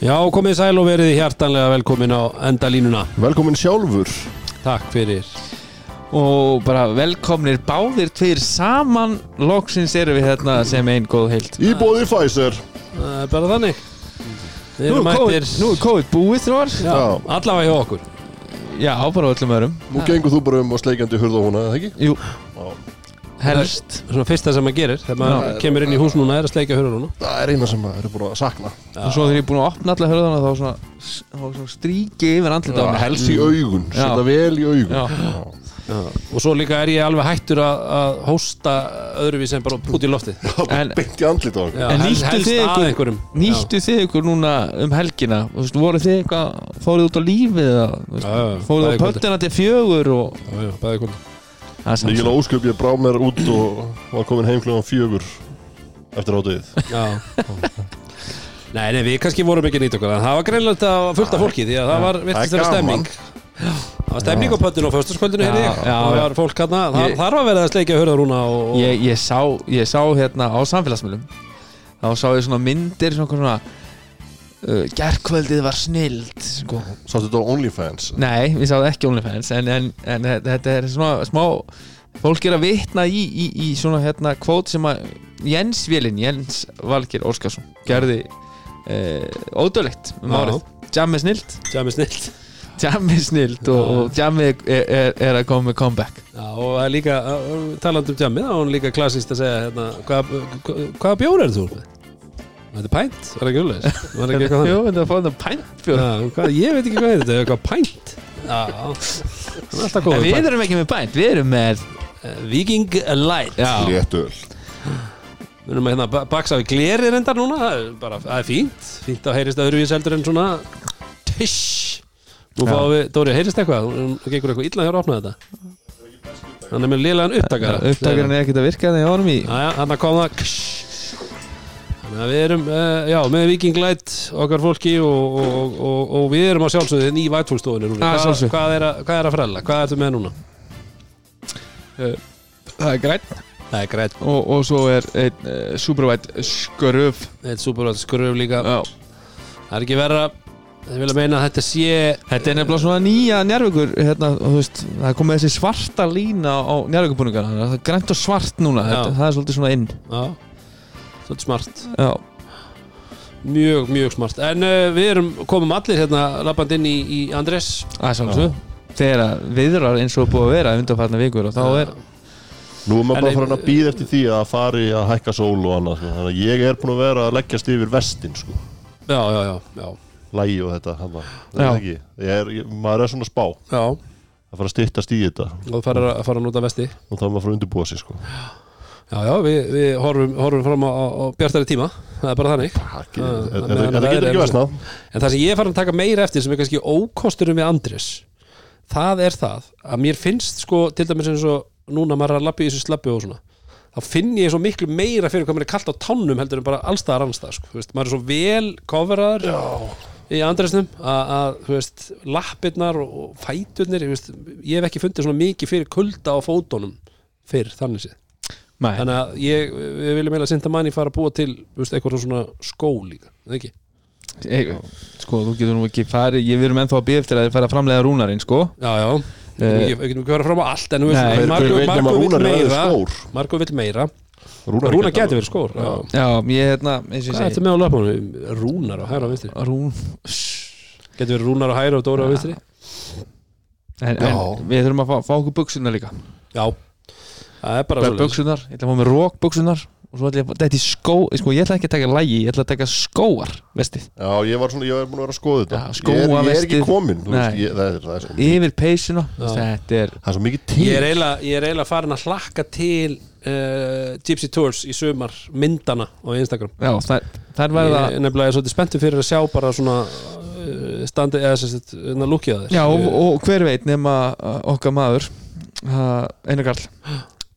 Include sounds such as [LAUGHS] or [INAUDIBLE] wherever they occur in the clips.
Já, komið sæl og verið hjartanlega velkomin á endalínuna Velkomin sjálfur. Takk fyrir. Og bara velkomnir báðir tveir saman. Loksins erum við hérna sem einn góð heilt Í bóði Pfizer. Það er bara þannig. Við Nú erum er COVID, mættir nú er COVID búið þróar Já, allavega hjá okkur. Já, bara á öllum öðrum. Nú gengur þú bara um og sleikjandi hurða húna, eða ekki? Jú, Já. Helst. Svona fyrsta sem maður gerir Þegar maður kemur inn í hús núna er að sleika núna Það er eina sem maður er búin að sakna. Og svo þegar ég er búin að opna alla hörðana þá svona, þá svona stríki yfir andlita Já, helst í augun, Já. setja vel í augun. Já. Já. Já. Og svo líka er ég alveg hættur að, að hósta öðruvís en bara út í loftið. En- Beint í andlit á En helst- nýttu helst þið að ykkur- einhverjum. Nýttu þið ykkur núna um helgina? Og, veist, voru þið eitthvað, fóruð út á lífið eða, þú veist, Já, já, bæði á kvöldi. pöttina til fjögur og Já, já, bæði kvöld er ósköp, ég brá mér út og var komin heim kljóðan fjögur eftir átið Já. Nei, nei, við kannski vorum ekki nýtt okkur. En það var greinlega fullt af fólki því að það var er þeirra stemming Það var stemning á pöttinu á Já, já, Það já. var fólk hérna, það Ég- þarf að vera að sleikja hörða rúna og, og ég, ég, sá, ég sá hérna á samfélagsmiðlum þá sá ég svona myndir svona, svona uh, gerkvöldið var snild sko. Sáttu þetta á OnlyFans? Nei, ég sá það ekki OnlyFans en, en, en þetta er svona smá fólk er að vitna í, í, í svona hérna kvót sem að Jens Vélin, Jens Valgir Óskarsson gerði uh, ódöðlegt um árið. Jammi snild. Tjami snilt Jammi snild og, og Jammi er, er, er að koma með comeback. Já, og líka, uh, talandi um tjami þá er hún líka klassist að segja hérna, hvað, hvað, hvaða bjór er þú? Þetta er pænt, var það ekki úrleis? Var ekki eitthvað Jú, þannig? þetta er fóðan pæntfjóð Já, hvað, ég veit ekki hvað er þetta, eitthvað pænt. Já, það er alltaf En góð við erum ekki með pænt, við erum með Viking Light. Já, Léttöl Við erum að hérna ba- baksa við gleri reyndar núna Það er bara, það er fínt. Fínt að heyrist öðruvís heldur en svona Tish. Nú fáum við, Dóri, heyrist eitthvað? Það gengur eitthvað illa hjá að opna þetta. Hann er með liðlegan upptakara upptakarinn er ekkert að virka þegar ég varum í. Hann kom það. Þannig að við erum uh, já, með Viking Light okkar fólki og, og, og, og við erum að sjálfsögðu í Að hvað, hvað, er að, hvað er að frella? Hvað ertu með núna? Það er grænt. Það er greitt og, og svo er einn uh, supervætt skröf. Eitt supervært skröf líka. Já. Það er ekki verra. Ég vil að meina að þetta sé Þetta er nefnilega svona nýja njárvíkur hérna, það er komið þessi svarta lína á njárvíkurbúningar það er grænt og svart núna, þetta, það er svolítið svona inn. Já, svolítið smart. Já, Mjög, mjög smart. En uh, við erum, komum allir hérna labband inn í, í Andrés. Það er svolítið þegar að viðrar eins og búið að vera undanfarnar vikur og þá er Nú er maður bara farin að býða eftir því að fari að hækka sól og annað sko. Þannig að ég er búin að vera að leggjast yfir vestin sko. Já, já, já, já, Lægi og þetta hana. Það Já. er ekki. Ég er, ég, Maður er svona spá. Já. að fara að styttast í þetta. Og þú farir að fara að nota vesti. Og þá er maður að fara að undirbúa sig sko. Já, já, við, við horfum, horfum fram á, á bjartari tíma. Það er bara þannig. Ekki- Já, en- Það getur ekki vesnað En það sem ég farin að taka meira eftir sem er kannski ókosturum við Andrés Það er það að mér finnst sko til dæmis eins og núna maður er að lappa í þessu slappi og svona þá finn ég svo miklu meira fyrir hvað maður er kallt á tánum heldur en bara allstaðar annarstað sko. Veist, maður er svo vel coverraður í Andrésnum að, lappirnar og, fæturnir ég, veist, ég hef ekki fundið svona mikið fyrir kulda á fótunum fyrir þannig séð Nei, þannig að ég, við viljum meila að Sinta Manni fara að búa til veist, eitthvað svona skó líka eða ekki? e, sko, þú getur nú ekki farið ég við erum ennþá að býða eftir að þið fara að framlega rúnarinn sko. Já, já, Eh, við getum ekki verið fram á allt en Marko vill Rúnar er meira. skór Marko vill meira. Rúnar, Rúnar geti verið skór já. Já, ég hérna, eins og Hvað ég ertu með á löpunum? Rúnar á hæra og vinstri. Rún Geti verið Rúnar á hæra og Dóra á vinstri? En, en við þurfum að fá, fá okkur buksunar líka. Já, það er bara bara svo buksunar, ég ætla að fá með rók buksunar og svo ætla ég að þetta er skó sko, ég ætla ekki að taka lægi, ég ætla að taka skóar vestið, Já, ég var svona, ég var búin að vera að skoða þetta. Já, ég, er, skóa, ég er ekki vestið. komin þú veist, Nei. ég, það, er, það, er svo, yfir peysuna Já. þetta er, það er svo mikið til. Ég er eiginlega, ég er eiginlega farin að hlakka til uh, Gypsy Tours í sumar myndana á Instagram. Já, það, það er Ég verið er nefnilega svolítið spenntur fyrir að sjá bara svona uh, standi eða sem sagt lúkja þess já, og, og hver veit nema uh, okkar maður uh, Einar Karl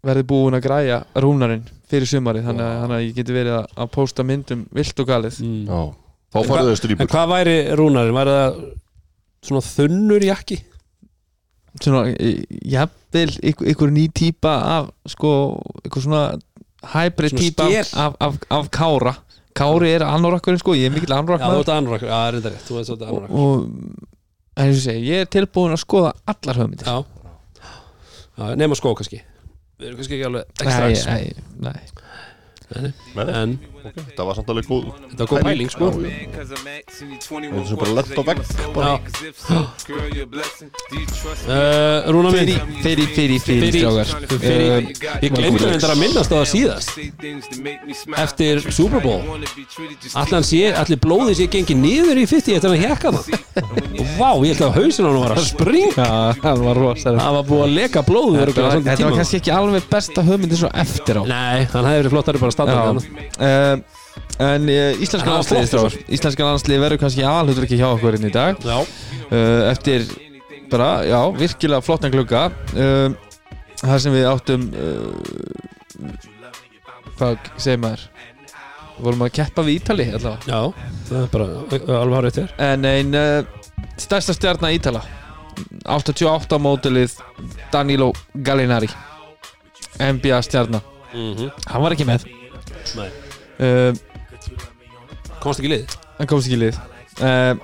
verði búin að græja rúnarinn fyrir sumari þannig að, þannig að ég geti verið að, að posta myndum vilt og galið. Mm. Já, þá En farið hvað- þau En strýpur hvað væri Rúnarinn? Væri það svona þunnur jakki? svona, í- jafnvel ykkur, ykkur ný típa af sko, ykkur svona hybrid típa af, af, af, af kára. Kári er anorakkurinn sko, ég er mikill Já, þú anorakkur ert anorak, já, reynda rétt Þú ert svolítið og, anorak og en eins og segi, ég er tilbúin að skoða allar höfmyndir. Já, já nema skó kannski Við erum kannski ekki alveg ekstra nei, nei. Nei, En ok, það var samt alveg góð þetta var góð pæling sko. Eins og bara. [GASPS] Lent á vegg, uh, Rúna mín fyrir, fyrir, fyrir, strákar. Fyrir- Eh, Ég glemdi reyndar að minnast á það síðast. Eftir Super Bowl. Allan sé, allir blóði sé gengið niður í 50 eftir að hekka það [LAUGHS] Vá, ég held að hausinn á hann var að springa. Það var búið að leka blóð Þetta var, þetta var kannski ekki alveg besta höfmyndi svo eftir á. Nei, hann hefði verið flottari bara að standa Já, þarna. uh, En uh, íslenska strákar. Íslenska landsliði verður kannski ekki hjá okkur inn í dag. Uh, Eftir bara, já, virkilega flottan uh, Það sem við áttum Hvað segir maður? Vorum að keppa við Ítali allavega já, það er bara alveg hárið þér. En ein uh, stærsta stjarnar Ítala. 88 mótilið Danilo Gallinari. NBA stjarnar mm -hmm. Hann var ekki með uh, komst ekki lið? Hann komst ekki lið. Uh,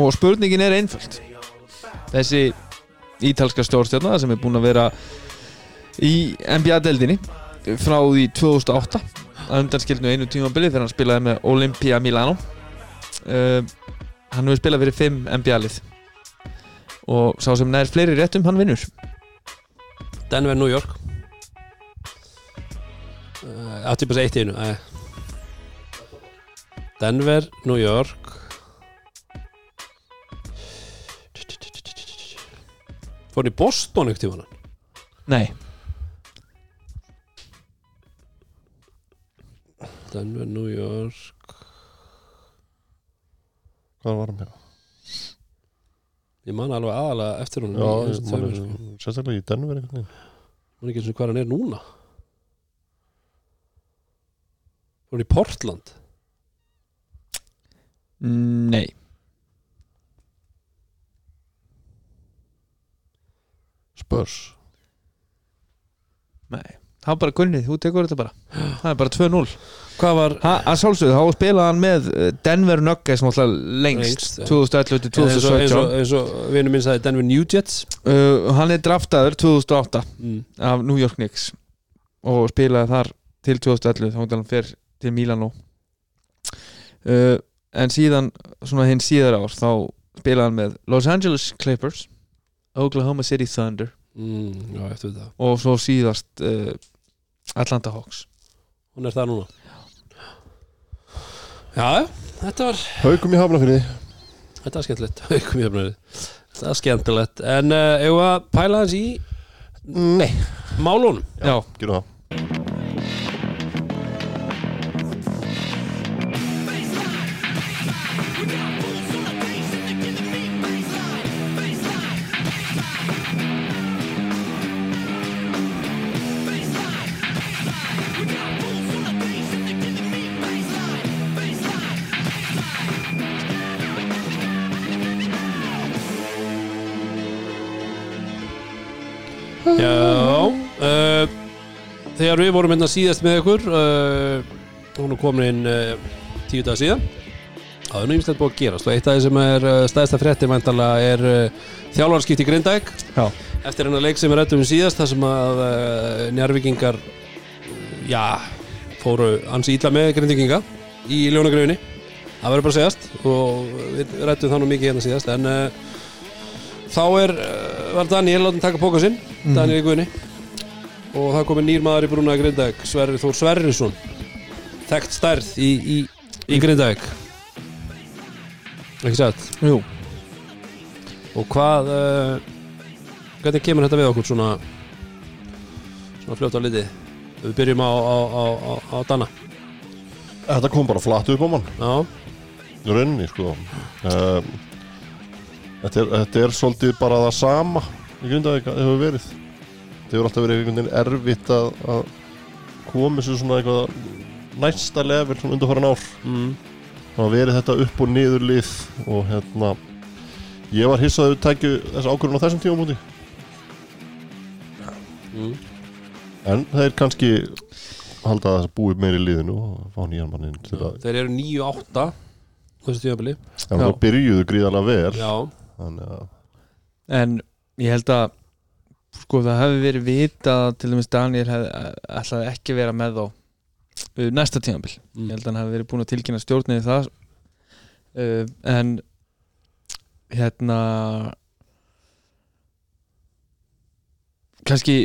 og spurningin er einföld. Þessi ítalska stjórnstjörna sem er búin að vera í NBA-deldinni frá því 2008 að undanskildinu einu tímabili þegar hann spilaði með Olympia Milano. Uh, hann hefur spilað fyrir 5 NBA-lið og sá sem nær fleiri réttum hann vinnur. Denver, New York Átti bara eitt í einu Æ. Denver, New York. Fór hann í Boston ekkert tíma nei, Denver, New York. Hvað var hann með? Ég man alveg aðalega eftir hún í sko. sérstaklega í Denver veginn. Man ekki eins og hvað hann er núna Fór hann í Portland? Nei. Spurs? Nei, það var bara gunnið, þú tekur þetta bara. Það er bara 2-0 Hvað var Ha, að sjálfsögðu, þá spilaði hann með uh, Denver Nuggets náttúrulega lengst, Lengst, já. 2011 til eins og, eins 2017 og, eins og vinur minn sagði Denver New Jets. Uh, hann er draftaður 2008 mm. af New York Knicks og spilaði þar til 2011 þá hann fer til Milano. Uh, en síðan svona hinn síðar ár þá spilaði hann með Los Angeles Clippers Oklahoma City Thunder Mm, já, og svo síðast uh, Atlanta Hawks. Hún er það núna. Já, þetta var Haukum í hafnafyrði Þetta var skemmtilegt. [LAUGHS] Haukum í höfnari Þetta var skemmtilegt. En uh, við að pæla hans í Nei. Málunum? Já, Gerum það Þegar við vorum hérna síðast með ykkur uh, Hún er komin inn uh, tíu dag síðan. Það er nú ýmislegt búið að gerast og eitt af því sem er uh, stæðsta fréttir væntanlega er þjálfarskipt í Grindæk. Eftir hennar leik sem við rættum um síðast þar sem að njárvikingar já, fóru ansi ítla með Grindvíkinga í ljónagröfinni Það verður bara að segjast og við rættum það nú mikið hérna síðast en uh, þá er, uh, var Daniel látin taka póka sinn Daniel í Guðni og það komið nýr maður í brúna í Grindavík Sverrir Þór Sverrisson. Þekkt stærð í, í, í Grindavík. Ekki satt? Jú. Og hvað uh, hvernig kemur þetta við okkur svona svona fljótt á liti við byrjum á, á, á, á, Dana. Þetta kom bara flatt upp á mann. Já, rauninni sko. Um, þetta, er, þetta er svolítið bara það sama í Grindavík að hefur verið þetta hefur alltaf verið einhvern veginn erfitt að, að koma sér svona eitthvað næsta level svona undarfæran ár. Mm, það hafa verið þetta upp og niður lið og hérna ég var hissað að við tækju þessa ákvörðun á þessum tíma múti mm. en það er kannski halda að það búi meiri í liðinu og fá nýjan mannin til að þeir eru 9-8 þessu tíðabili en það byrjuðu gríðarlega vel. Já, þannig að en ég held að sko það hefði verið vita til dæmis Daniel hefði ætlaði ekki vera með þá uh, næsta tímabil Mm. ég held að hann hefði verið búin að tilkynna stjórninni það uh, en hérna kannski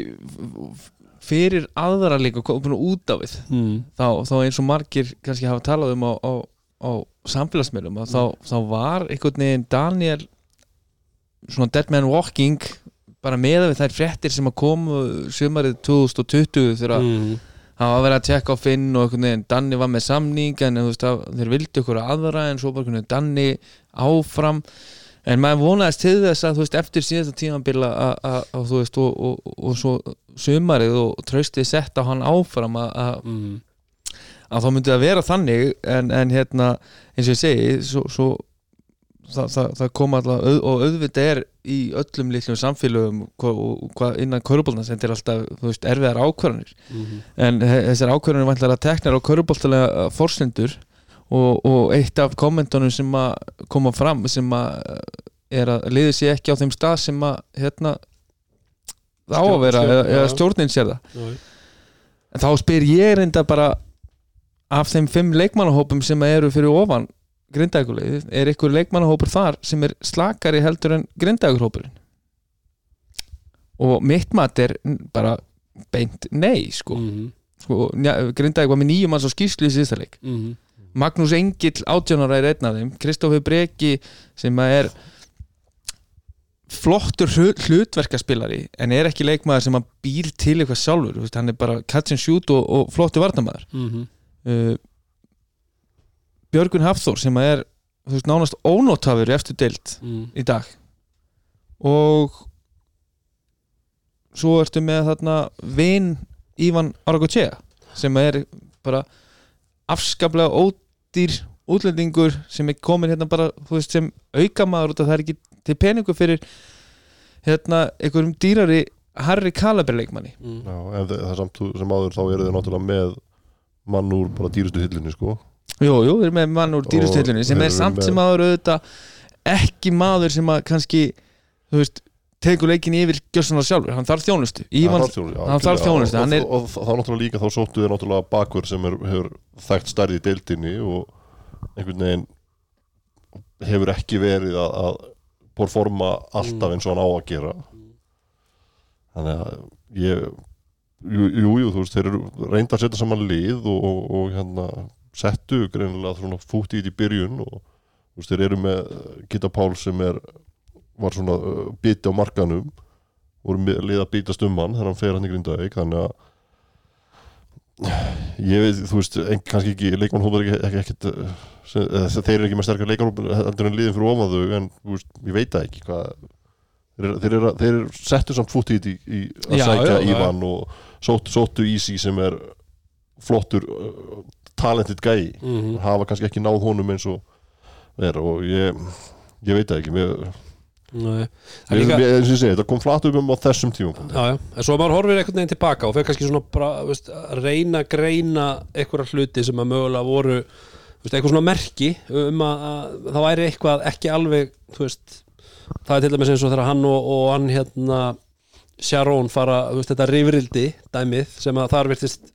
fyrir aðra líka komin út af við mm. þá, þá eins og margir kannski hafa talað um á, á, á samfélagsmiðlum að þá, þá var einhvern veginn Daniel svona dead man walking bara meða við þær fréttir sem að komu sumarið 2020 þegar Mm. það var verið að tjekka á Finn og veginn Danni var með samning en veist, að, þeir vildu ykkur aðra en svo bara veginn Danni áfram en maður vonaðist til þess að veist, eftir síðasta tímanbila að og, og, og svo sumarið og traustið sett á hann áfram að, að Mm. að þá myndi það vera þannig en, en hérna, eins og ég segi svo, svo það, það, það kom alltaf og auðvitað er í öllum litlum samfélögum hvað, og hvað innan körubólna sem er alltaf veist, erfiðar ákvarðanir. Mm. en he- þessar ákvarðanir vantlar að tekna á körubóltalega forsendur og, og eitt af kommentunum sem að koma fram sem að er að liði sér ekki á þeim stað sem að hérna það á að vera, Stjórn- eða, eða stjórnin sér það. Já, En þá spyr ég reynda bara af þeim fimm leikmannahópum sem eru fyrir ofan grindækulegið, er ykkur leikmannahópur þar sem er slakari heldur en grindækurhópurinn og mitt mat er bara beint nei sko, Mhm. sko grindæk var með nýjum manns á skýrslu í síðasta leik Mhm. Magnús Engill átjónara er einn af þeim Kristoffer Breki sem er flottur hlu- hlutverkaspilari en er ekki leikmaður sem býr til eitthvað sjálfur, hann er bara catch and shoot og, og flottur varnamaður Mhm. uh, Björgun Hafþór sem er veist, nánast ónótafur í eftir deild Mm. í dag og svo ertu með þarna vin Ívan Aragochea sem er bara afskaplega ódýr útlendingur sem er komin hérna bara veist, sem aukamaður út af það er ekki til peningu fyrir hérna einhverjum dýrari Harry Calaber leikmanni Mm. já, en það er samt sem áður þá eru þeir náttúrulega með mann úr bara dýrustu hillinu sko Jú, jú, við erum með mann úr dýrustöldunni sem er samt sem aður auðvitað ekki maður sem að kannski þú veist, tekur leikin yfir gjössanar sjálfur, hann þarf þjónustu. Ívan, Hann þarf þjónustu, og, er- og, og, og þá náttúrulega líka þá sóttu þeir náttúrulega bakur sem er, hefur þekkt stærði í deildinni og einhvern veginn hefur ekki verið að, að performa alltaf eins og hann á að gera. Þannig að ég jú, jú, jú þú veist, þeir eru reynda að setja saman lið og, og, og hérna settu greinilega svona fútt í þetta í byrjun og þú veist, þeir eru með Gita Pál sem er var svona uh, biti á markanum voru með- lið að býtast um hann þegar hann fer hann í Grindavík þannig að ég veit, þú veist, en, kannski ekki leikmannhópar ekki, uh, sem, eða, þeir eru ekki með sterkar leikmannhópar heldur en liðin fyrir ofan þau en veist, ég veit það ekki hvað þeir, eru- eru settu samt fútt í þetta í, í að Já, sækja já, já. Ívan og sóttu, sóttu Easy sem er flottur uh, talented gæi Mhm. hafa kannski ekki náð honum eins og er og ég ég veit það ekki mér, Nei. Það mér, líka- og ég segi, þetta kom flat upp um á þessum tímapunkti Já, já, en svo maður horfir einhvern veginn tilbaka og fyrir kannski svona bara, veist, reyna greina einhverja hluti sem að mögulega voru veist, eitthvað svona merki um að, að það væri eitthvað ekki alveg veist, það er til dæmis eins og þegar hann og, og hann hérna Sharon fara, þetta rifrildi dæmið sem að þar virtist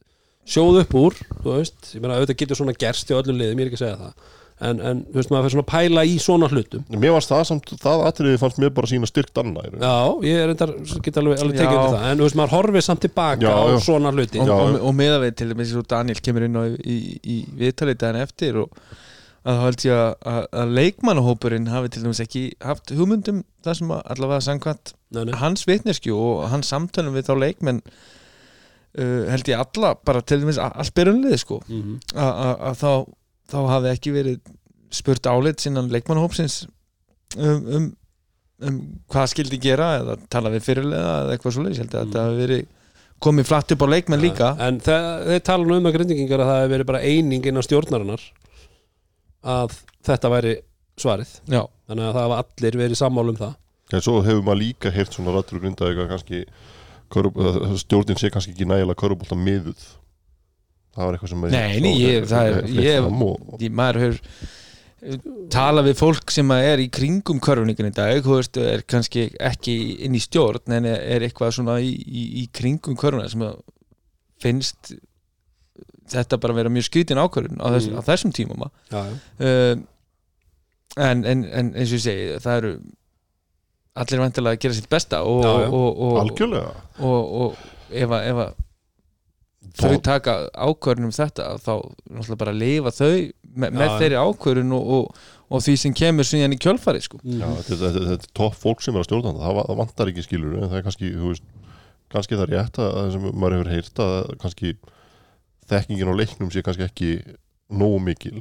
sjóð upp úr, þú veist ég meina auðvitað getur svona gerst í öllum liðum, ég er ekki að segja það en, en þú veist, maður fyrir svona að pæla í svona hlutum Mér varst það samt, það atriði fannst mér bara sína styrkt annað í raun. Já, ég er endar, get alveg, alveg tekið undir það en þú veist, maður horfir samt tilbaka Já, á já. svona hluti og, Já, og, og meða við til dæmis svo Daniel kemur inn á í, í, í viðtalið daginn eftir og að þá held ég að, að, leikmannahópurinn hafi til dæmis ekki haft hugmyndum það sem að allavega nei. hans vitneskju og hans samtölum við þá leikmenn uh, held ég alla bara til dæmis a- allt byrjunlið sko. Mhm. að- að að þá, þá hafi ekki verið spurt álit sinnan leikmannahópsins um, um, um hvað skildi gera eða tala við fyrirlega eða eitthvað svo leys held ég að þetta hafi verið komið flatt upp á leikmenn líka. En þe þeir tala nú um að grindingingar að það hefur verið bara eining innan stjórnarinnar að þetta væri svarið. Já, þannig að það hafa allir verið sammála um það. En svo hefur maður líka heyrt svona rættur og grindaði kannski stjórnin sé kannski ekki nægilega körubólta miðuð. Það var eitthvað sem Nei, nei, ég- það er- ég- Því maður hefur tala við fólk sem er í kringum körfuningun í dag, þú veist, er kannski ekki inn í stjórn en er, eitthvað svona í, í, í kringum körfuna sem finnst þetta bara vera mjög skrítin ákvörðun á, þess, Mm. á þessum tímum uh, en, en, en eins og ég segi það eru allir vantilega að gera sitt besta og, Já, já. og, og, algjörlega. og, og ef að, þau taka ákvörðun um þetta þá náttúrulega bara lifa þau me, með þeirri ákvörðun og, og, og því sem kemur síðan í kjölfari sko. Já, þetta, er topp fólk sem er að stjórna það, það, vantar ekki skilur en það er kannski, veist, kannski það er rétt að það sem maður hefur heyrt að kannski þekkingin á leiknum sé kannski ekki nógu mikil.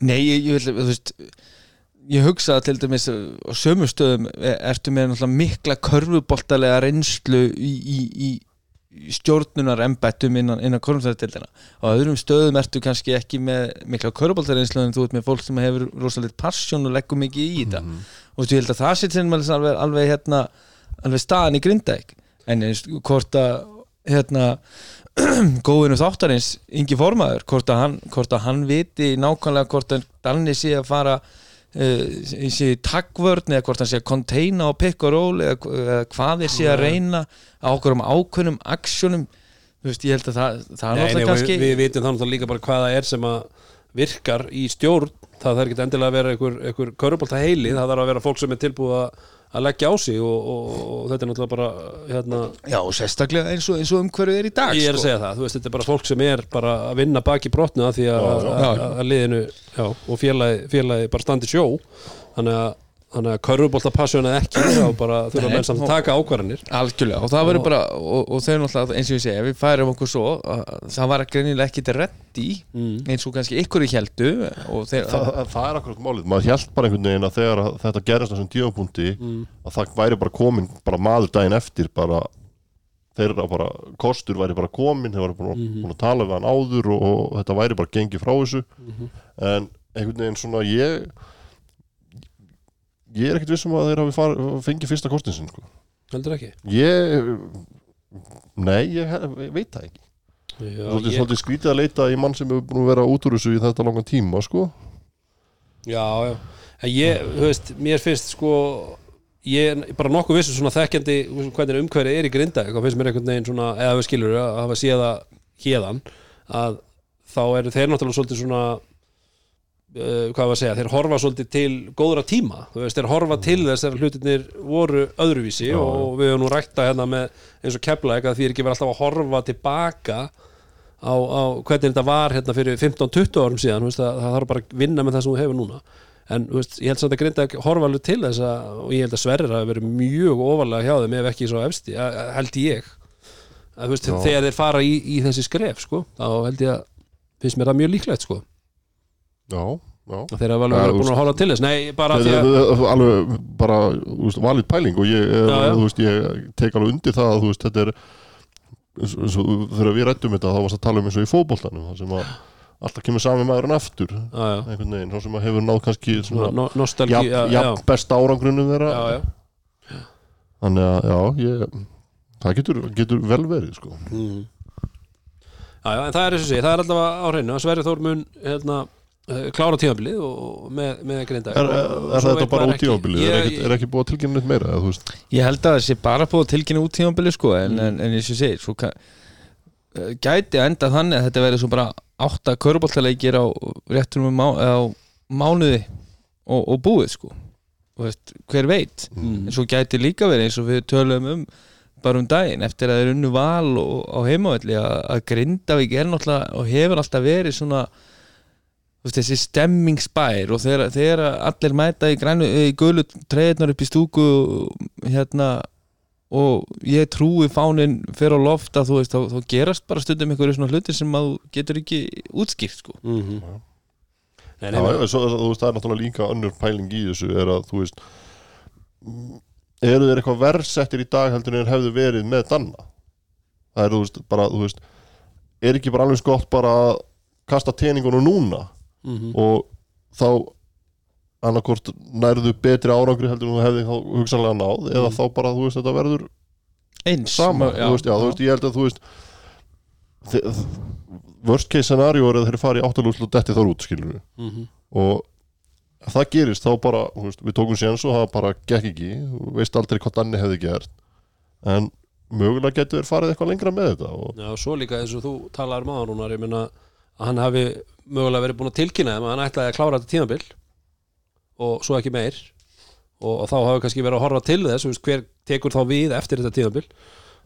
Nei, ég, ég, vil, þú veist ég hugsa til dæmis á sömu stöðum e- ertu með mikla körfuboltalega reynslu í, í, í stjórnunar embættum innan, innan korfumstæðatildina á öðrum stöðum ertu kannski ekki með mikla körfuboltareynslu en þú ert með fólk sem hefur rosalega passion og leggur mikið í þetta. Mhm. og þú held að það sem alveg, alveg, hérna, alveg staðan í Grindavík. En hvort að hérna [CLEARS THROAT] góðinu þáttarins Ingi Formaður hvort að hann, hann viti nákvæmlega hvort að Dalni sé að fara sé í taggvörn eða hvort hann sé að containa og pick og roll eða, eða hvað þeir sé að reyna á okkur um ákveðnum aksjónum. Þú veist, ég held að það, það er náttúrulega kannski við, við vitum þannig líka bara hvað það er sem að virkar í stjórn. Það þarf ekki endilega að vera einhver, einhver körubólta heili, það þarf að vera fólk sem er tilbúið að, að leggja á sig og, og, og þetta er náttúrulega bara hérna, já, og sérstaklega eins og, eins og umhverfið er í dag ég er að sko. segja það, þú veist, þetta er bara fólk sem er bara að vinna baki brotnu að því að liðinu já, og félagi, félagi bara standi sjó þannig að, þannig að körubólta passjóna ekki þá bara þurfa menn samt að taka ákvarðanir Algjörlega, og það verður bara og, og þau náttúrulega, eins og ég segi, ef við færum okkur svo að, það var greinilega ekkit reddi mm. eins og kannski ykkur í heldu og þeir, það, það, það er akkurat málið, maður held bara einhvern veginn að þegar að þetta gerist á þessum tímapunkti Mm. að það væri bara komin bara maður daginn eftir bara þeirra bara, kostur væri bara komin þeir væri bara Mhm. búin að tala við hann áður og, og þetta væri bara gengið frá þessu Mhm. en einhvern veginn svona ég ég er ekkert vissum að þeir hafi far, fengið fyrsta kostin sinn sko. heldur ekki ég nei, ég, he- veit það ekki já, Svolítið, ég, svolítið skrítið að leita í mann sem hefur búin að vera út úr þessu í þetta langan tíma sko. já, já En ég, þú veist, mér finnst sko ég er bara nokkuð vissu svona þekkjandi hvernig umhverfið er í grinda hvað finnst mér einhvern veginn svona, eða við skilur að hafa séð það hérðan að þá eru þeir náttúrulega svolítið svona hvað var að segja, þeir horfa svolítið til góðra tíma, þú veist, þeir horfa til þess að hlutirnir voru öðruvísi Já, og við höfum nú rækta hérna með eins og kepla eitthvað því er ekki verið alltaf að horfa tilbaka á, á hvernig þetta var hérna fyrir 15-20 árum síðan, veist, að, það þarf bara að vinna með það sem þú hefur núna. En veist, ég held samt að grinda að horfa alveg til þess að, og ég held að Sverrir hafi verið mjög ofalega hjá þeim ef ekki svo efsti, að- að- held ég. Að, veist, þegar þeir fara í, í þessi skref, sko, þá held ég að finnst mér það mjög líklegt, sko já, já þeir hafa alveg búin að horfa til þess nei, bara því að er alveg bara þú veist, valið pæling og ég, er, Já, já. Þú veist, ég tek alveg undir það að þú veist, þetta er eins og, eins og þegar við rættum þetta þá varst að tala um eins og í fótboltanum það sem að alltaf kemur sami maðurinn aftur já, já, einhvern veginn, þá sem að hefur náð kannski svona, no, nostalgi jafn, já, já, jafn besta árangrunum þeirra já, já. þannig að já, ég, það getur, getur vel verið sko. Mm. já, já, en það er eins og sé, það er alltaf á hreinu að Sverri Þór mun hérna, klára tímabilið og með, með grinda er, er, er þetta bara út tímabilið? Er, ekki- er ekki búið að tilkynna neitt meira Ég held að það sé bara búið að tilkynna út tímabili sko, en, en, en eins og segir svo eh, gæti enda þannig að þetta verður svo bara átta köruboltaleikir á réttum má, á mánuði og, og búið sko. Og veist, hver veit? Mm. en svo gæti líka verið eins og við tölum um bara um daginn eftir að það er unnu val og, á heimavelli að, að Grindavík er náttúrulega og hefur alltaf verið svona veist, þessi stemmingsbær og þegar, þegar allir mæta í, grænu, í gulu treyðnar upp í stúku hérna og ég trúi fánin fyrir á loft að þú veist, þá, þá gerast bara stundum einhverju svona hluti sem að þú getur ekki útskýrt sko. Mm -hmm. Nei, Já, nei, já, svo, þú veist, það er náttúrulega líka önnur pæling í þessu er að, þú veist eru þeir eitthvað verðsettir í dag heldur en hefðu verið með Danna? Það er, þú veist, bara, þú veist er ekki bara alveg skott bara að kasta teningunum núna mm -hmm. og þá annarkort nærðu betri árangri heldur en þú hefði þá hugsanlega náð eða Mm. þá bara, þú veist, þetta verður eins. sama, já, þú veist, já, þú veist, ég held að þú veist þi- worst case scenario er að þeir fara í áttalúslu og detti þar út skilur við Mhm. og ef það gerist þá bara þú veist, við tókum séns og það bara gekk ekki. Þú veist aldrei hvað Danni hefði gert. En mögulega getur þeir farið eitthvað lengra með þetta og Já, svo líka eins og þú talar um aðan núna ég meina að hann hafi mögulega verið búin að tilkynna þeim að hann ætlaði að klára þetta tímabil og svo ekki meir. Og, og þá hafi kannski verið að horfa til þess hver tekur þá við eftir þetta tímabil.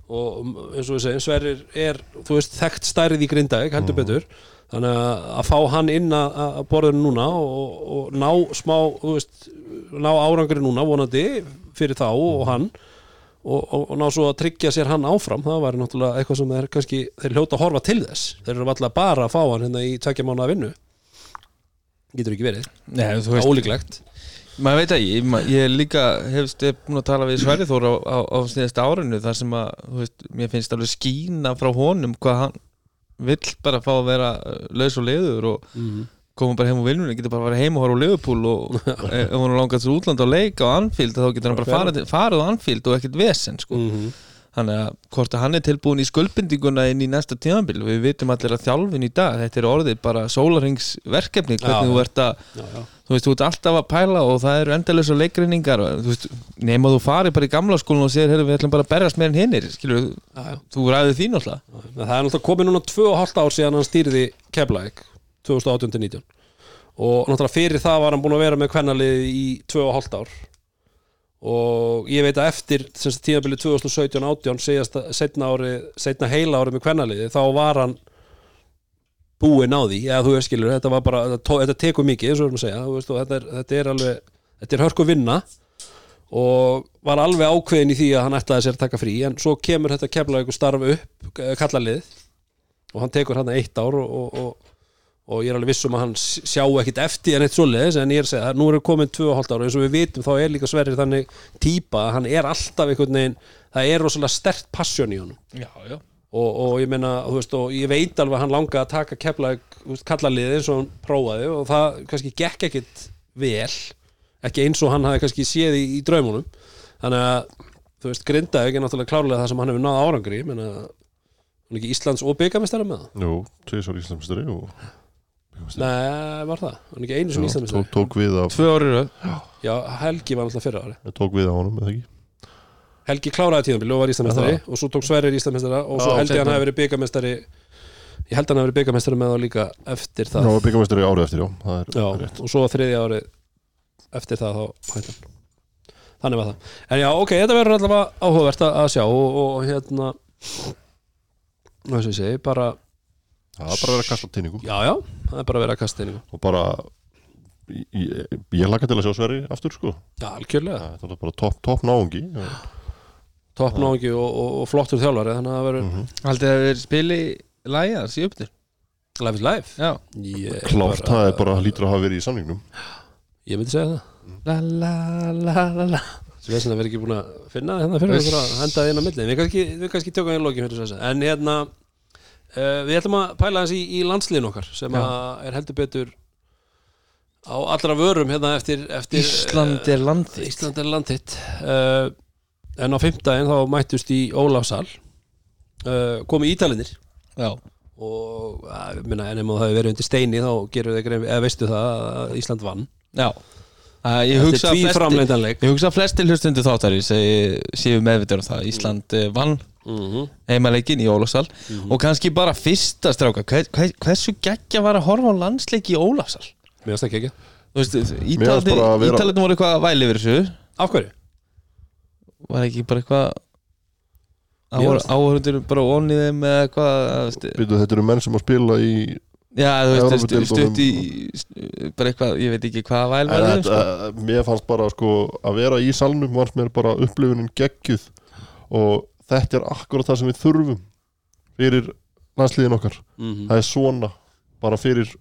Og eins og við segjum Sverrir er, þú veist, þekkt stærið í Grindavík heldur betur. Þannig að, fá hann inn að, borðinu núna og, og ná smá þú veist, ná árangri núna vonandi fyrir þá og hann og, og, og ná svo að tryggja sér hann áfram það var náttúrulega eitthvað sem er kannski þeir hljóta að horfa til þess. Þeir eru alltaf bara að fá hann hérna í tvekja mánuða vinnu. Getur ekki verið, Nei, þú veist, ólíklegt. Maður veit ekki, ma- ég líka hefst ég búin að tala við Sverri Þór á, á, á sniðasta árinu þar sem að, þú veist, mér finnst alveg skína frá honum hvað hann vill bara fá að vera uh, laus og leiður og mm. Koma bara heim úr vinnunni, getur bara að fara heim og horfa á Liverpool og [LAUGHS] ef ef hún langar til útland og leika á Anfield þá getur hann bara farið, farið á Anfield og ekkert vesen sko. Mm þannig að hvort að hann er tilbúin í skuldbindinguna inn í næsta tíðanbíl við vitum allir að þjálfin í dag þetta er orðið bara sólaringsverkefni hvernig Já, þú ert að já, já. þú veist, þú ert alltaf að pæla og það eru endalösa leikreiningar nema þú farið bara í gamla skólinu og segir, heyrðu, við ætlum bara að berjast meir en hinnir þú ræðið þín alltaf En það er náttúrulega komið núna 2,5 ár síðan hann stýrði Keflæk 2018-19. Og náttúrulega fyrir það var hann búin að vera með kvennalið í 2,5 ár. Og ég veit að eftir tíðanbili 2017-18 segjast að setna, setna heila ári með kvennaliði þá var hann búinn á því, eða þú veist skilur þetta bara, þetta, þetta tekur mikið eins og við erum að segja, veist, þetta er, þetta er alveg þetta er hörku vinna. Og var alveg ákveðin í því að hann ætlaði sér að taka frí. En svo kemur þetta kemla ykkur starf upp eh, kallalið. Og hann tekur hann eitt ár og, og, og, og ég er alveg viss um að hann sjá ekkit eftir en eitt svoleiðis en ég er að segja nú er komin 2,5 ára eins og við vitum þá er líka sverrir þannig típa að hann er alltaf einhvern veginn það er rosalega stert passion í honum. Já, já. og, og ég meina, þú veist, og ég veit alveg að hann langa að taka kefla kallalið eins og hann prófaði og það kannski gekk ekkit vel ekki eins og hann hafi kannski séð í, í draumunum þannig að, þú veist, Grindavík er náttúrulega klárlega það sem hann hefur náð árangri ég meina, hann er ekki Íslands og byggamestara með það. Jú, tvisar Íslandsmestari og Nei, var það, hann er ekki einu sem Já, Íslandsmestari tók, tók við af tvö orður Já, Helgi var náttúrulega fyrra ári tók við af honum, eða ekki? Helgi kláraði tíðanbíl og var Íslandsmestari og svo tók Sverrir Íslandsmestara og svo Já, held ég að hann seinna. hafi verið byggamestari ég held að hann hafi verið byggamestari með þá líka eftir það. Já, byggamestari árið eftir, já, það er, Já, rétt. og svo þriðja ári eftir það þá hætti hann. Þannig var það. En já, ok, þetta verður allavega áhugavert að, að sjá og, og hérna hvað sem ég segi, bara Það er bara að vera að kasta tinningum já, já, það er bara að vera að kasta inn og bara ég, ég, ég laka til að sjá Sverri aftur sko. Já, algjörlega, það er bara topp top náungi. Já. topp náðingi og, og, og flottur þjálfari þannig að það verður Mhm. haldið að við spili lægans í upptur? Life is life já. Ég, klárt, það er bara lítur að hafa verið í samningnum. Ég myndi segja það. La la la la la. Sem við sem verður ekki búin að finna hérna fyrir að henda það inn á milli. Við kannski, við kannski tökum uh, við ætlum að pæla þess í, í landsliðin okkar sem er heldur betur á allra vörum hérna eftir, eftir Ísland er landið Ísland er landhitt uh, en á fimmtaginn þá mættust í Ólafsal uh, komu ítalinir. Já. Og minna, en ef það hefur verið undir steini þá gerur grein, eða veistu það að Ísland vann. Já. Ég hugsa flesti Ég hugsa að flesti hlustundu þáttari séu meðvitað um það. Ísland vann mm -hmm. heimaleikin í Ólafsal og kannski bara fyrsta stráka. Hver, hver, hversu geggja var að horfa á landsleiki í Ólafsal mér finnst það ekki ekki Þú veist, Mér fannst bara að vera- Ítalendum voru eitthvað að væli yfir þessu. Af hverju? var ekki bara eitthvað fannst- áhörundur bara onnið þeim eða eitthvað Býtu, þetta eru menn sem að spila í já þú veist stutt í bara eitthvað, ég veit ekki hvað væl var þetta, sko. mér fannst bara sko að vera í salnum varst mér bara upplifunin geggjuð. Og þetta er akkurat það sem við þurfum fyrir landsliðin okkar. Mm það er svona bara fyrir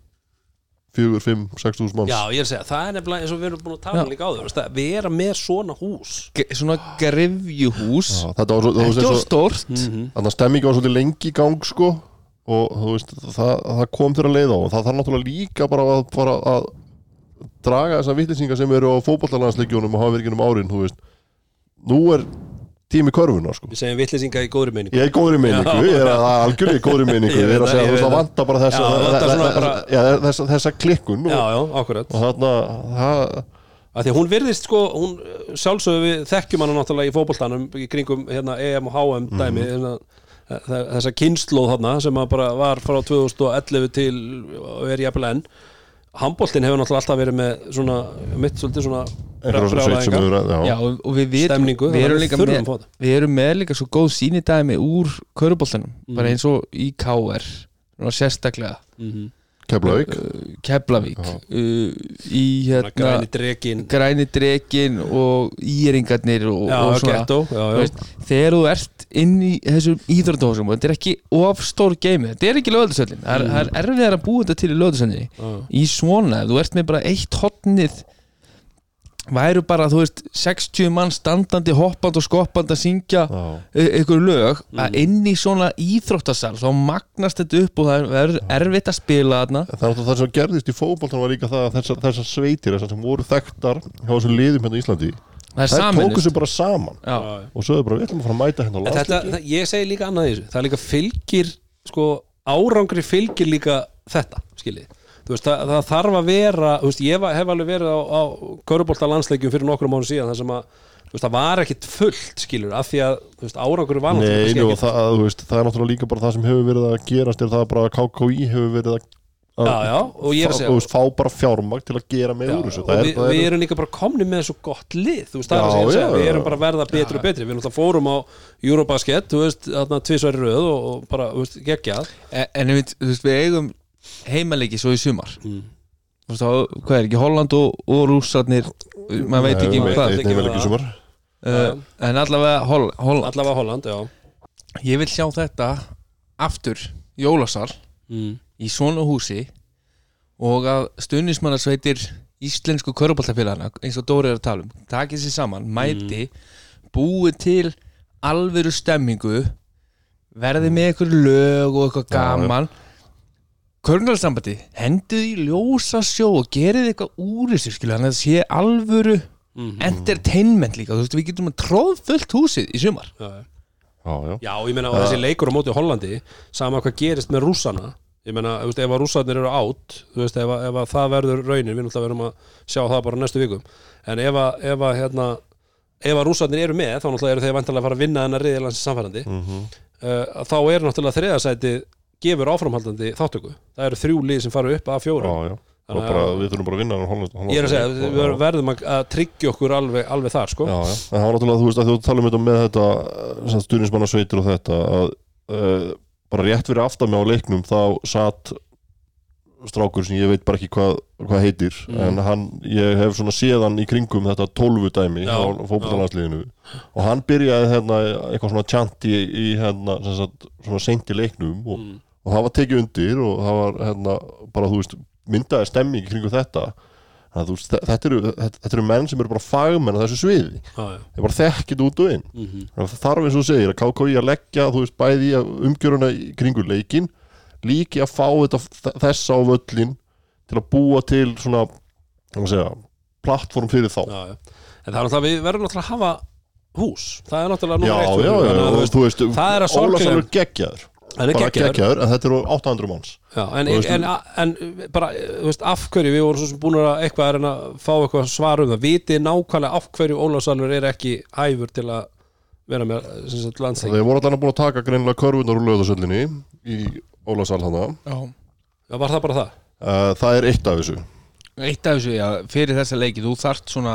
fjögur, fimm, sex þúsund manns. Já, ég er að segja, það er nefnilega eins og við erum búin að tala um Já. líka á þau að vera með svona hús. Ge- svona grefjuhús Já, þetta var svo, á stórt. -hmm. þannig að stemmingi var svolítið lengi í gang sko og þú veist, það, það kom þér að leiða og það þarf náttúrulega líka bara að, bara að draga þessar vittlisingar sem eru á fótballalansleikjónum og hafa verið genum árin nú er tími körfuna sko. Við segjum vitlýsinga í góðri meiningu. Ég er í góðri meiningu, ég er að algjörlega í góðri meiningu. Ég er að segja, ég þú vantar bara þessa já, þessa, þessa klikkun Já, og, já, akkurat. að Því að hún virðist sko, hún sjálfsögðu við þekkjum hana náttúrulega í fótboltanum í kringum hérna, EM og HM dæmi mm þessa kynnslóð þarna sem að bara var frá 2011 til og er jafnvel enn. Handboltin hefur náttúrulega alltaf verið með svona mitt svolítið svona Stemningu, við, erum við með, við erum með líka svo góð sýnidæmi úr köruboltanum. Mm. bara eins og í KR sérstaklega. Mhm. Keflavík. Uh, Keflavík. Já. uh, í hérna græni drekin og íringarnir og, Já, og svona. gettó já, Þú já. veist, þegar þú ert inn í þessum íþróttahósum og þetta er ekki of stór geimi þetta er ekki lögðarsöllin, það er, er erfiðar að búa þetta til í lögðarsöllinni Já. í svona, ef þú ert með bara eitt hotnið væru bara, þú veist, 60 mann standandi, hoppandi og skoppandi að syngja Já. e- lög Mm. að inn í svona íþróttasal þá magnast þetta upp og það er erfitt að spila þarna. Það er það sem gerðist í fótboltan var líka það að þessar, þessar sveitir þessar sem voru þekktar hjá þessum liðum hérna í Íslandi það er tóku sig bara saman Já, og svo er bara við ætlum að fara að mæta hérna á það, ég segi líka annað í þessu. Það er líka fylgir sko, árangri fylgir líka þetta skiljið veist, það, það þarf að vera þú veist, ég hef alveg verið á, á Körubolta landsleikjum fyrir nokkrum mánu síðan þar sem að þú veist, það var ekkit fullt skilur af því að þú veist, árangur var Nei, ekkit- það, þú veist, það er náttúrulega líka bara það sem hefur verið að gerast er það bara að KKI hefur verið að, að já, já, og ég er að fá, segja þú veist, fá bara fjármagn til að gera með Já, úr þessu. er, við, við er, erum líka bara komni með svo gott lið þú veist, það er Já, að segja, við erum bara að verða betri og betri. Við náttúrulega fórum á Eurobasket þú veist, þarna tvisværi röð og, bara, þú veist, geggjað. En, en við, þú veist, við eigum heimaleiki svo í sumar Mm. Þá, hvað er ekki, Holland og, og rússarnir maður veit ekki um hvað ekki. Nei, vel ekki það. sumar uh, en allavega Hol Holland allavega Holland, já ég vil sjá þetta aftur jólasal mm. í svona húsi og að stuðnismannasveitir íslensku köruboltafélagana eins og Dóri er að tala um takið sér saman, mæti búið til alvöru stemmingu verði með eitthvað lög og eitthvað Já, já. gaman Körnarstambandi hendið í ljósa sjó og gerið eitthvað úr þessu skilu þannig að það sé alvöru Mm. entertainment líka, þú veist við getum að tróð fullt húsið í sumar. Já, já. Já, ég meina, og þessi leikur á móti Hollandi sama hvað gerist með rússana. Ég meina, þú veist, ef að rússarnir eru átt þú veist, ef að, ef að það verður raunin við náttúrulega verum að sjá það bara á næstu vikum. En ef að, ef að, hérna ef að rússarnir eru með, þá náttúrulega eru þeir vantarlega að fara að vinna hennar riðilansi samfærandi. Mhm. uh, þá er náttúrulega þriðasæti gefur áframhaldandi þáttöku það eru þrjú lið sem fara upp að- við þurfum bara að vinna Holland, Holland, ég er að segja, við ver- verðum að, tryggja okkur alveg, alveg þar, sko. Já, já, það var náttúrulega, þú veist, að þú tala um þetta með þetta stuðnismannasveitir og þetta að uh, bara rétt fyrir aftan mig á leiknum þá satt strákur sem ég veit bara ekki hvað, hvað heitir Mm. en hann, ég hef svona séðan í kringum þetta tólfu dæmi á fótbollanlandsliðinu og hann byrjaði hérna eitthvað svona tjant í, hérna, svona seint í leiknum og, Mm. Og það var tekið undir og það var hérna bara, þú veist, myndaði stemming í kringum þetta. Að veist, þe- þetta eru, þetta, eru menn sem eru bara fagmenn á þessu sviði. Já, já. þeir bara þekkið út og inn. Þannig að það þarf eins og segir að KKI að leggja þú veist bæði umgjöruna í kringu leikin líki að fá þetta þessa á völlin til að búa til svona segja, plattform fyrir þá. Já, já. En það er náttúrulega, við verðum náttúrulega að hafa hús. Það er náttúrulega já, eitt já, fyrir já, okkur, þannig að og þú veist, þú veist það er að sorglega- Ólasalur geggjaður bara geggjaður. en þetta eru 800 manns Já, en, en, en, en bara, þú veist, af hverju við vorum svo sem búin að eitthvað að reyna að fá eitthvað svar um það vitið nákvæmlega af hverju Ólafsalur er ekki hæfur til að vera með landsleik þeir voru allan búin að taka greinilega körfunar úr löðasöllinni í Ólasal hana Já. Já, var það bara það? uh, það er eitt af þessu Eitt af þessu, já, fyrir þessa leiki þú þarft svona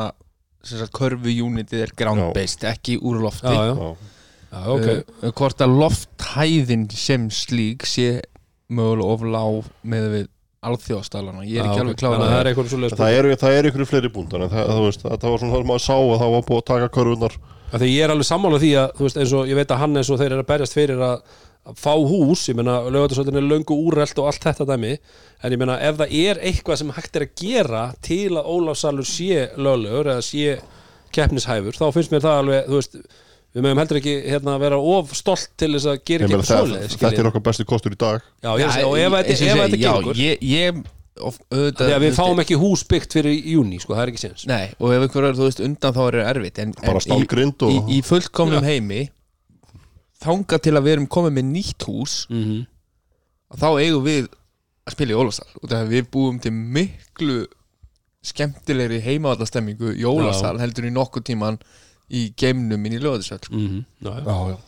sem sagt, körfu unitið er ground based, ekki úr lofti Já, já, Já. Já, ok. Uh, hvort að lofthæðin sem slík sé mögulega of lág með við alþjóðstælana ég er ekki alveg kláð það er eitthvað svo það eru það er ykkur fleiri búndar en það, það, veist, það, var svona það sem maður sá að það var búin að taka körfunar Þegar ég er alveg sammála því að, þú veist, eins og ég veit að hann eins og þeir eru að berjast fyrir að, fá hús, ég meina, lögatarsvöldin er löngu úrrelt og allt þetta dæmi, en ég meina, ef það er eitthvað sem hægt er að gera til að Ólafsalur sé löglegur eða sé keppnishæfur, þá finnst mér það alveg, þú veist, við mögum heldur ekki hérna að vera of stolt til þess að gera ekki það, svoleið, þetta er okkar besti kostur í dag. Já, ég er að segja, og ef þetta- já, gengur. ég, ég of, auðvitað, við fáum ekki hús byggt fyrir júni sko, það er ekki séns. Nei, og ef einhver er, þú veist, undan þá er erfitt en, en í, og- í, í fullkomnum heimi þanga til að við erum komið með nýtt hús mm -hmm. þá eigum við að spila í Ólasal og það við búum til miklu skemmtilegri heimavaldastemmingu í Ólasal heldur í nokkuð tíman í geimnum inn í löðisvöld sko. Mm já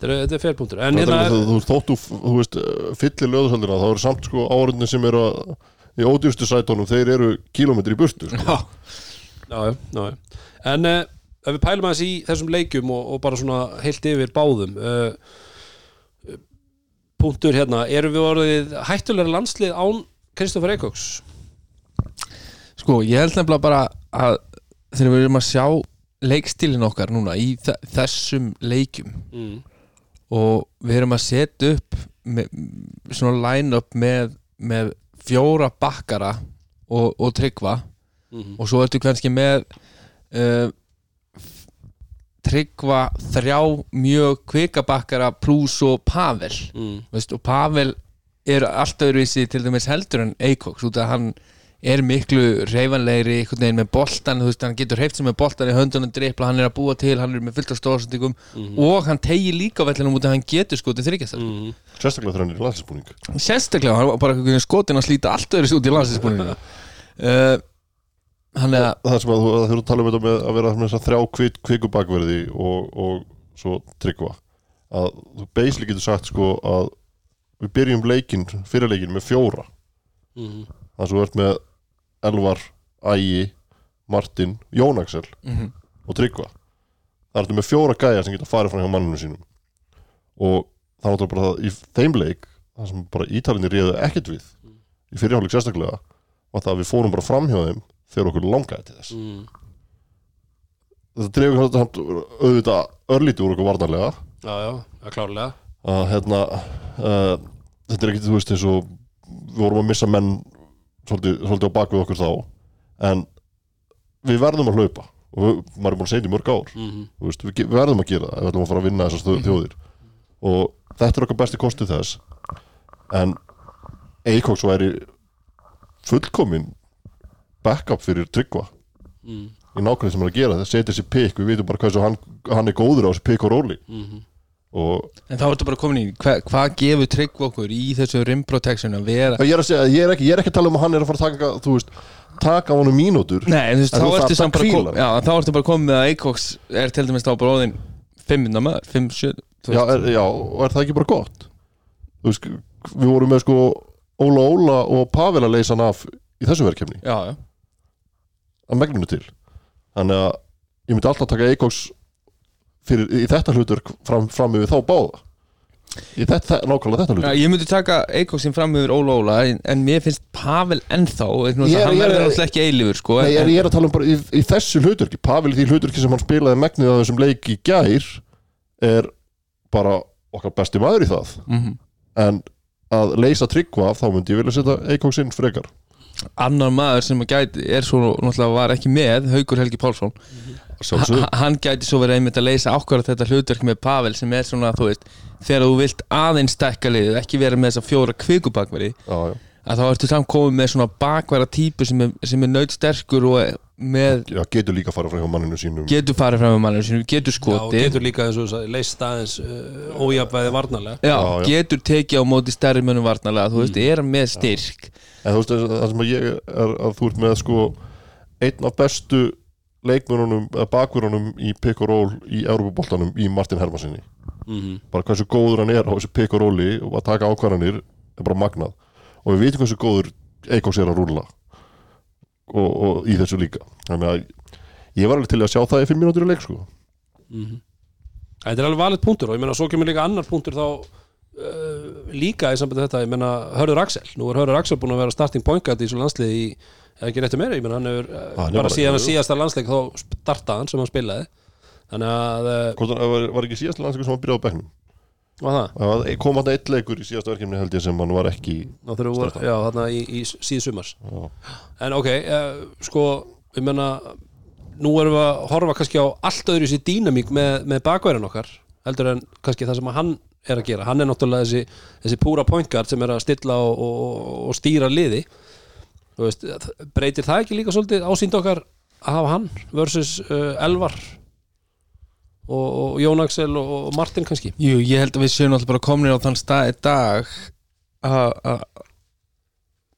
Þetta er, er Þetta hérna er, þú, þú, þóttu, þú veist, eh, fyllir löðursöldina þá eru samt sko áriðin sem eru að, í ódýrstu sætónum, þeir eru kílómetri í burtu sko. já, já, já, já. En uh, ef við pælum aðeins í þessum leikjum og, og bara svona heilt yfir báðum uh, Punktur hérna Erum við orðið hættulega landslið án Kristoffer Eikóks? sko, ég held nefnilega bara að þegar við erum að sjá leikstílin okkar núna í þe- þessum leikjum Mm. og við erum að setja upp með, svona line-up með, með fjóra bakkara og, og tryggva Mm og svo ertu kannski með uh, tryggva þrjá mjög kvikabakkara pluss og Pavel Mm. veist, og Pavel er allt öðruvísi til dæmis heldur en Eikoks út að hann er miklu reyfanlegri einhvern veginn með boltan, þú veist, hann getur hreift sem með boltan í höndunum dripla, hann er að búa til hann er með fullt af stóðsendingum og hann tegir líka vellinum út að hann getur skotið þryggjastar Mm. sérstaklega þegar hann er í landsinsbúning sérstaklega, hann var bara skotin að slíta allt öðru út í landsinsbúninu [LAUGHS] uh, hann er að það sem að þú að þurfa að tala um þetta með að vera með þrjá kvik, kvikubakverði og, og svo tryggva. Að þú basically getur sagt sko að við byrjum leikinn, fyrirleikin með fjóra. Mm. þannig að þú ert með Elvar, Ægi Martin, Jón Axel Mhm. og Tryggva. Það ertu með fjóra gæja sem geta farið frá hjá manninu sínum. Og það náttúrulega bara það í þeim leik það sem bara ítalinni réðu ekkert við í fyrirháleik sérstaklega var það að við fórum bara fram hjá þeim þegar okkur langaði til þess. Mm. þetta samt auðvitað örlítið úr okkur varnarlega. Já, já, já, klárlega. Að hérna uh, þetta er ekkert, þú veist, eins og við vorum að missa menn svolítið, svolítið á bakvið okkur þá en við verðum að hlaupa. Og við, maður er búin að segja þetta í mörg ár. Mm. Þú veist, við, við verðum að gera það ef við ætlum að fara að vinna þessar stöðu þjóðir. Og þetta er okkar besti kostið þess. En Eikoks væri fullkomin backup fyrir Tryggva. Mm. í nákvæmlega sem hann er að gera það setja þessi pikk, við vitum bara hvað hann, hann er góður á þessi pikk og róli. Mm. En þá ertu bara komin í hva, hvað gefur tryggva okkur í þessu rim protection að vera ég er, að segja, ég, er ekki, ég er ekki að tala um að hann er að fara að taka þú veist, taka á honum mínútur. Nei, en þú veist, En þá þú ertu kom, þá ertu bara komið með að Eikoks er til dæmis þá bara óðinn 500 maður, 5, 7 þú já, er, já, og er það ekki bara gott? Þú veist, við vorum með sko Óla Óla og Pavel að leysa hann af í þessu verkefni. Já, já, að megninu til. Þannig að ég myndi alltaf taka Eikoks fyrir, í þetta hlutur fram, fram yfir þá báða? Í þetta, nákvæmlega þetta hlutur ég myndi taka Eikoksin fram yfir Óla Óla en, en mér finnst Pavel ennþá hann er- verður alltaf ekki eilífur sko, Nei, en, ég er að tala um bara í, í þessu hluturki Pavel í því hluturki sem hann spilaði megnið af þessum leik í gær er bara okkar besti maður í það. Mm en að leysa tryggva af þá myndi ég vilja setja Eikoksinn frekar. Annar maður sem gæti er svo náttúrulega var ekki með Haukur Helgi Pálsson. Sjálfsög Ha- hann gæti svo verið einmitt að leysa ákvarða þetta hlutverk með Pavel sem er svona, þú veist þegar þú vilt aðeins stekka liðið ekki vera með þessa fjóra kvikubakveri já, já. að þá ertu samt komið með svona bakværa típu sem er, sem er nöyt sterkur og með, já, getur líka að fara frá hjá manninu sínum. Getur farið fram með mannum sínum, getur Já, og skotið getur líka eins og þú sagði, leist aðeins uh, ójafvæði varnarlega. Já, Já, já. getur tekið á móti stærri mönnum varnarlega, þú veist, er með styrk. En þú veist það sem að ég er að þú ert með sko einn af bestu leikmönunum eða bakverunum í pick og roll í Európa-boltanum í Martin Hermansinni mm bara hversu góður hann er á þessu pick og rolli og að taka ákvarðanir er bara magnað. Og við vitum hversu góður Eikóks er að rúlla og, og í þessu líka. Þannig að ég var alveg til að sjá það í fimm mínútur í leik sko. Þetta er alveg valið punktur og ég meina svo kemur líka annar punktur þá uh, líka í sambandi þetta, ég meina Hörður Axel, nú er Hörður Axel búin að vera starting point guard í svo landsliði í, eða ekki réttu meira, ég meina hann hefur uh, Hann er bara bara- síðan jú. síðasta landsleik þá startaði hann sem hann spilaði. Þannig að, Hvort hann var, var ekki síðast landsleikur sem hann byrjaði á bekknum? Var það? Það var- kom hann eitt leikur í síðasta verkefni held ég sem hann var ekki Startaði. já, þarna í, í síð sumars. Já, En ok, uh, sko ég meina, nú erum við að horfa kannski á allt öðru sér dýnamík með, með bakværin okkar, heldur en kannski það sem að hann er að gera, hann er náttúrulega þessi, þessi púra point guard sem er að stilla og, og, og stýra liði veist, breytir það ekki líka svolítið ásýnd okkar að hafa hann versus uh, Elvar og, og Jón Axel og, og Martin kannski? Jú, ég held að við séum alltaf bara komin á þann stað í dag að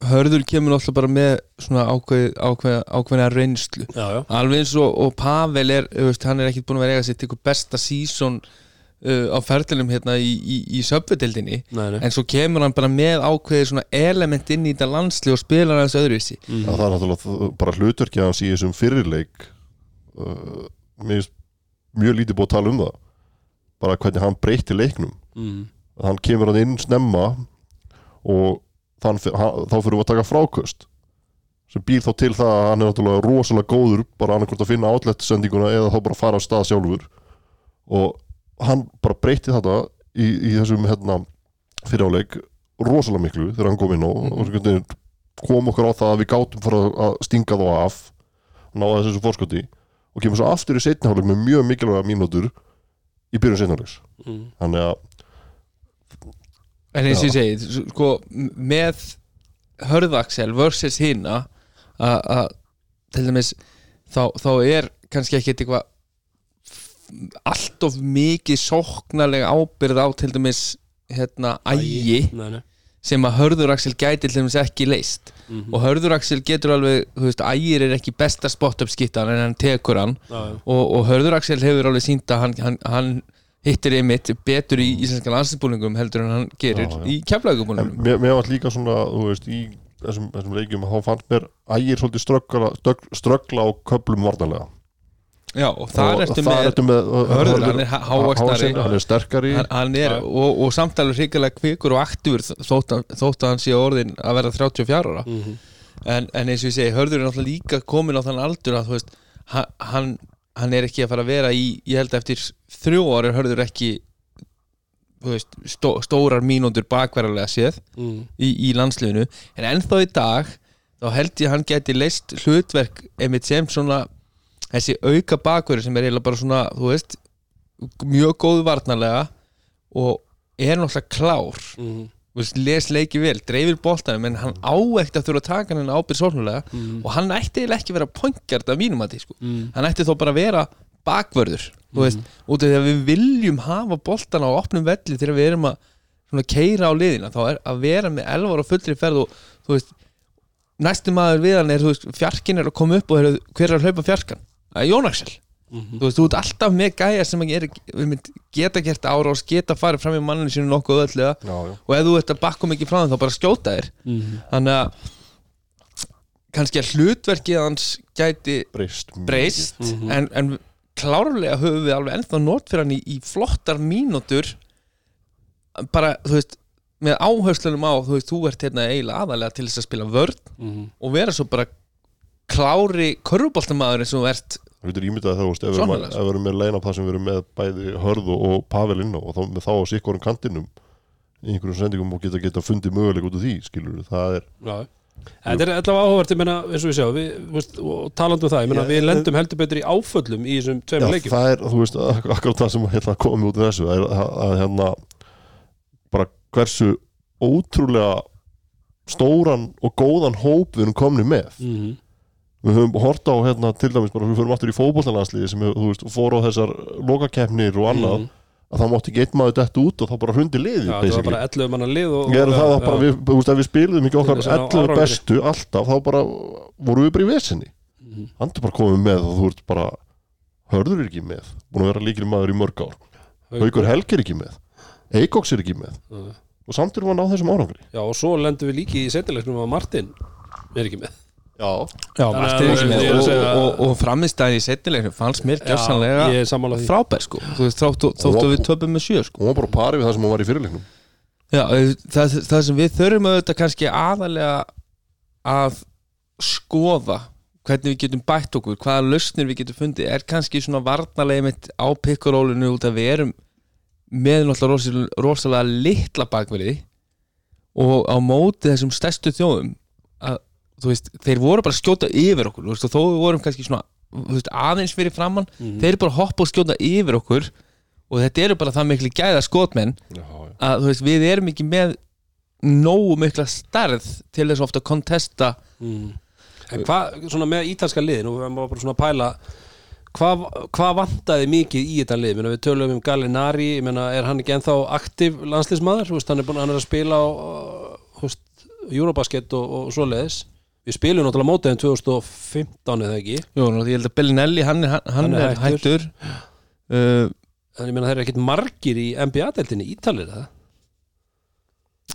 Hörður kemur alltaf bara með svona ákveð, ákveð, ákveðna reynslu. Já, já, alveg eins og, og Pavel er veist, hann er ekkit búin að vera eiga til ykkur besta sísón uh, á ferðlunum hérna í, í, í nei en svo kemur hann bara með ákveði svona element inn í þetta landsli og spilar hans öðruvísi. Já, það er náttúrulega bara hlutverkið hans í þessum fyrirleik uh, mér finnst mjög lítið búið að tala um það bara hvernig hann breytti leiknum. Mm. hann kemur hann inn snemma og þann, hann, þá fyrir við að taka fráköst sem býr þá til það að hann er náttúrulega rosalega góður bara annarkvort að finna outlet sendinguna eða þá bara fara á stað sjálfur. Og hann bara breytti þetta í, í þessum hérna, fyriráleik rosalega miklu þegar hann kom inn og, og einhvern veginn kom okkur á það að við gátum fara að stinga þá af náða þessu fórskoti og kemur svo aftur í setniháleik með mjög mikilvæga mínútur í byrjun setniháleiks Mm. þannig að En eins og ég segi, sko, með hörðaksel versus hina að að, til dæmis þá, þá er kannski ekkit eitthvað allt of mikið sóknarlega ábyrð á til dæmis hérna ægi Nei, nei sem að hörðuraksel gæti til dæmis ekki leist Mhm. og hörðuraksel getur alveg, þú veist, ægir er ekki besta spot-up skittan en hann tekur hann já. og, og hörðuraksel hefur alveg sínt að hann, hann, hann hittir einmitt betur í íslenska landsinsbúlingum heldur en hann gerir Já, já. í keflaugubúlingum mér, mér var líka svona, þú veist, í þessum, þessum leikjum, þá fannst mér ægir svolítið ströggla, ströggla á köplum varnarlega. Já, og þar ertu með með Hörður, hann er há- hávaxnari. hann er sterkari hann, er, og, og samtalið hrikalega kvikur og aktífur þótt, að- þótt að hann sé orðin að vera 34 ára Mhm. en, en eins og ég segi, Hörður er náttúrulega líka komin á þann aldur að veist hann, hann, er ekki að fara að vera í ég held að eftir þrjú er Hörður ekki veist, stó, stórar mínútur bakverðarlega séð Mm. í, í landsliðinu en ennþá í dag þá held ég að hann geti leist hlutverk einmitt sem svona þessi auka bakverður sem er eiginlega bara svona þú veist, mjög góðu varnarlega og er náttúrulega klár Mhm. þú veist, les leiki vel, dreifir boltanum en hann á ekkert að þurfa að taka hann ábyrð svolnulega Mhm. og hann ætti ekki að vera pointgjart af mínum að því sko. Mm. hann ætti þó bara að vera bakvörður veist, út af því að við viljum hafa boltan á opnum velli þegar við erum að svona keira á liðina þá er að vera með elvar og fullri ferð og þú veist, næsti maður við hann er, veist, fjarkin er að koma upp og er, hver er að hlaupa fjarkan? Það Jón Axel Mhm. þú veist, þú ert alltaf með gæja sem er, geta gert árás, geta farið fram í manninu sínu nokkuð já. og ef þú ert að bakka mikið frá þeim þá bara skjóta þér Mhm. þannig að kannski að hlutverkið hans gæti breyst breyst Mhm. en, en klárlega höfum við alveg ennþá nót fyrir hann í, í flottar mínútur bara, þú veist með áherslunum á, þú veist, þú ert hérna eiginlega aðalega til þess að spila vörn Mhm. og vera svo bara klári körfuboltamaður eins og ert. Þú veitur ímyndað það, þú veist, ef við erum- við með leina það sem við erum með bæði hörð og, og Pavel inn á og þá með þá á sikkorum kantinum í einhverjum sendingum og geta geta fundið möguleik út af því, skilur það er Já. Þetta er allavega áhugavert, ég meina, eins og við sjá við, og talandi um það, ég meina, Já, við lendum heldur betur í áföllum í þessum Já, tveimur leikjum. það er, þú veist, ak akkurat það sem hérna, komið út af þessu að, að, að hérna bara hversu ótrúlega stóran og góðan hóp við erum komni með. Mhm. Við höfum hort á hérna til dæmis bara við förum aftur í fótbollalansliði sem þú veist, fór á þessar lokakeppnir og annað Mhm. að það mátti ekki einn maður dett út og þá bara hrundi liðið Já, það var bara 11 manna lið og, er það var bara, við, þú veist, ef við spilum ekki okkar Til þess að ná 11 árangri. bestu alltaf, þá bara vorum við bara í vesinni. Mhm. hann er bara komið með og þú ert bara hörður er ekki með, búin að vera líkil maður í mörg ár. Haukur. Helgi er ekki með. Eikoks er ekki með. Já. og samt erum við að ná þessum árangri. Já, og svo lendum við líki í setjuleiknum að Martin er ekki með Já, og, og, og framistæðin í setnileginu fannst mér því. frábær sko. Þú veist, þóttu, við töpum með sjö sko. hún var bara á pari við það sem hún var í fyrirleiknum. Já, það, það sem við þurfum auðvitað kannski aðalega að skoða hvernig við getum bætt okkur, hvaða lausnir við getum fundið er kannski svona varnarlega mitt á pikkurólinu út að við erum með náttúrulega rosalega, litla bakverði og á móti þessum stærstu þjóðum veist, þeir voru bara að skjóta yfir okkur veist, og þó við vorum kannski svona veist, aðeins fyrir framann, Mhm. þeir bara hoppa og skjóta yfir okkur og þetta eru bara það miklu gæða skotmenn Já, já, að við erum ekki með nógu mikla stærð til þess ofta að kontesta mm. En hvað, svona með ítalska lið nú erum við bara svona að pæla hvað hva vantaði mikið í þetta lið? Við tölum um Gallinari, er hann ekki ennþá aktiv veist, hann er hann er að spila á Eurobasket og, og svoleiðis við spilum náttúrulega mótiðin 2015 eða ekki, Jú, ég held að Bellinelli, hann, hann, hann er hættur, Uh, en ég meina það er ekkit margir í NBA-deltinni ítalir það,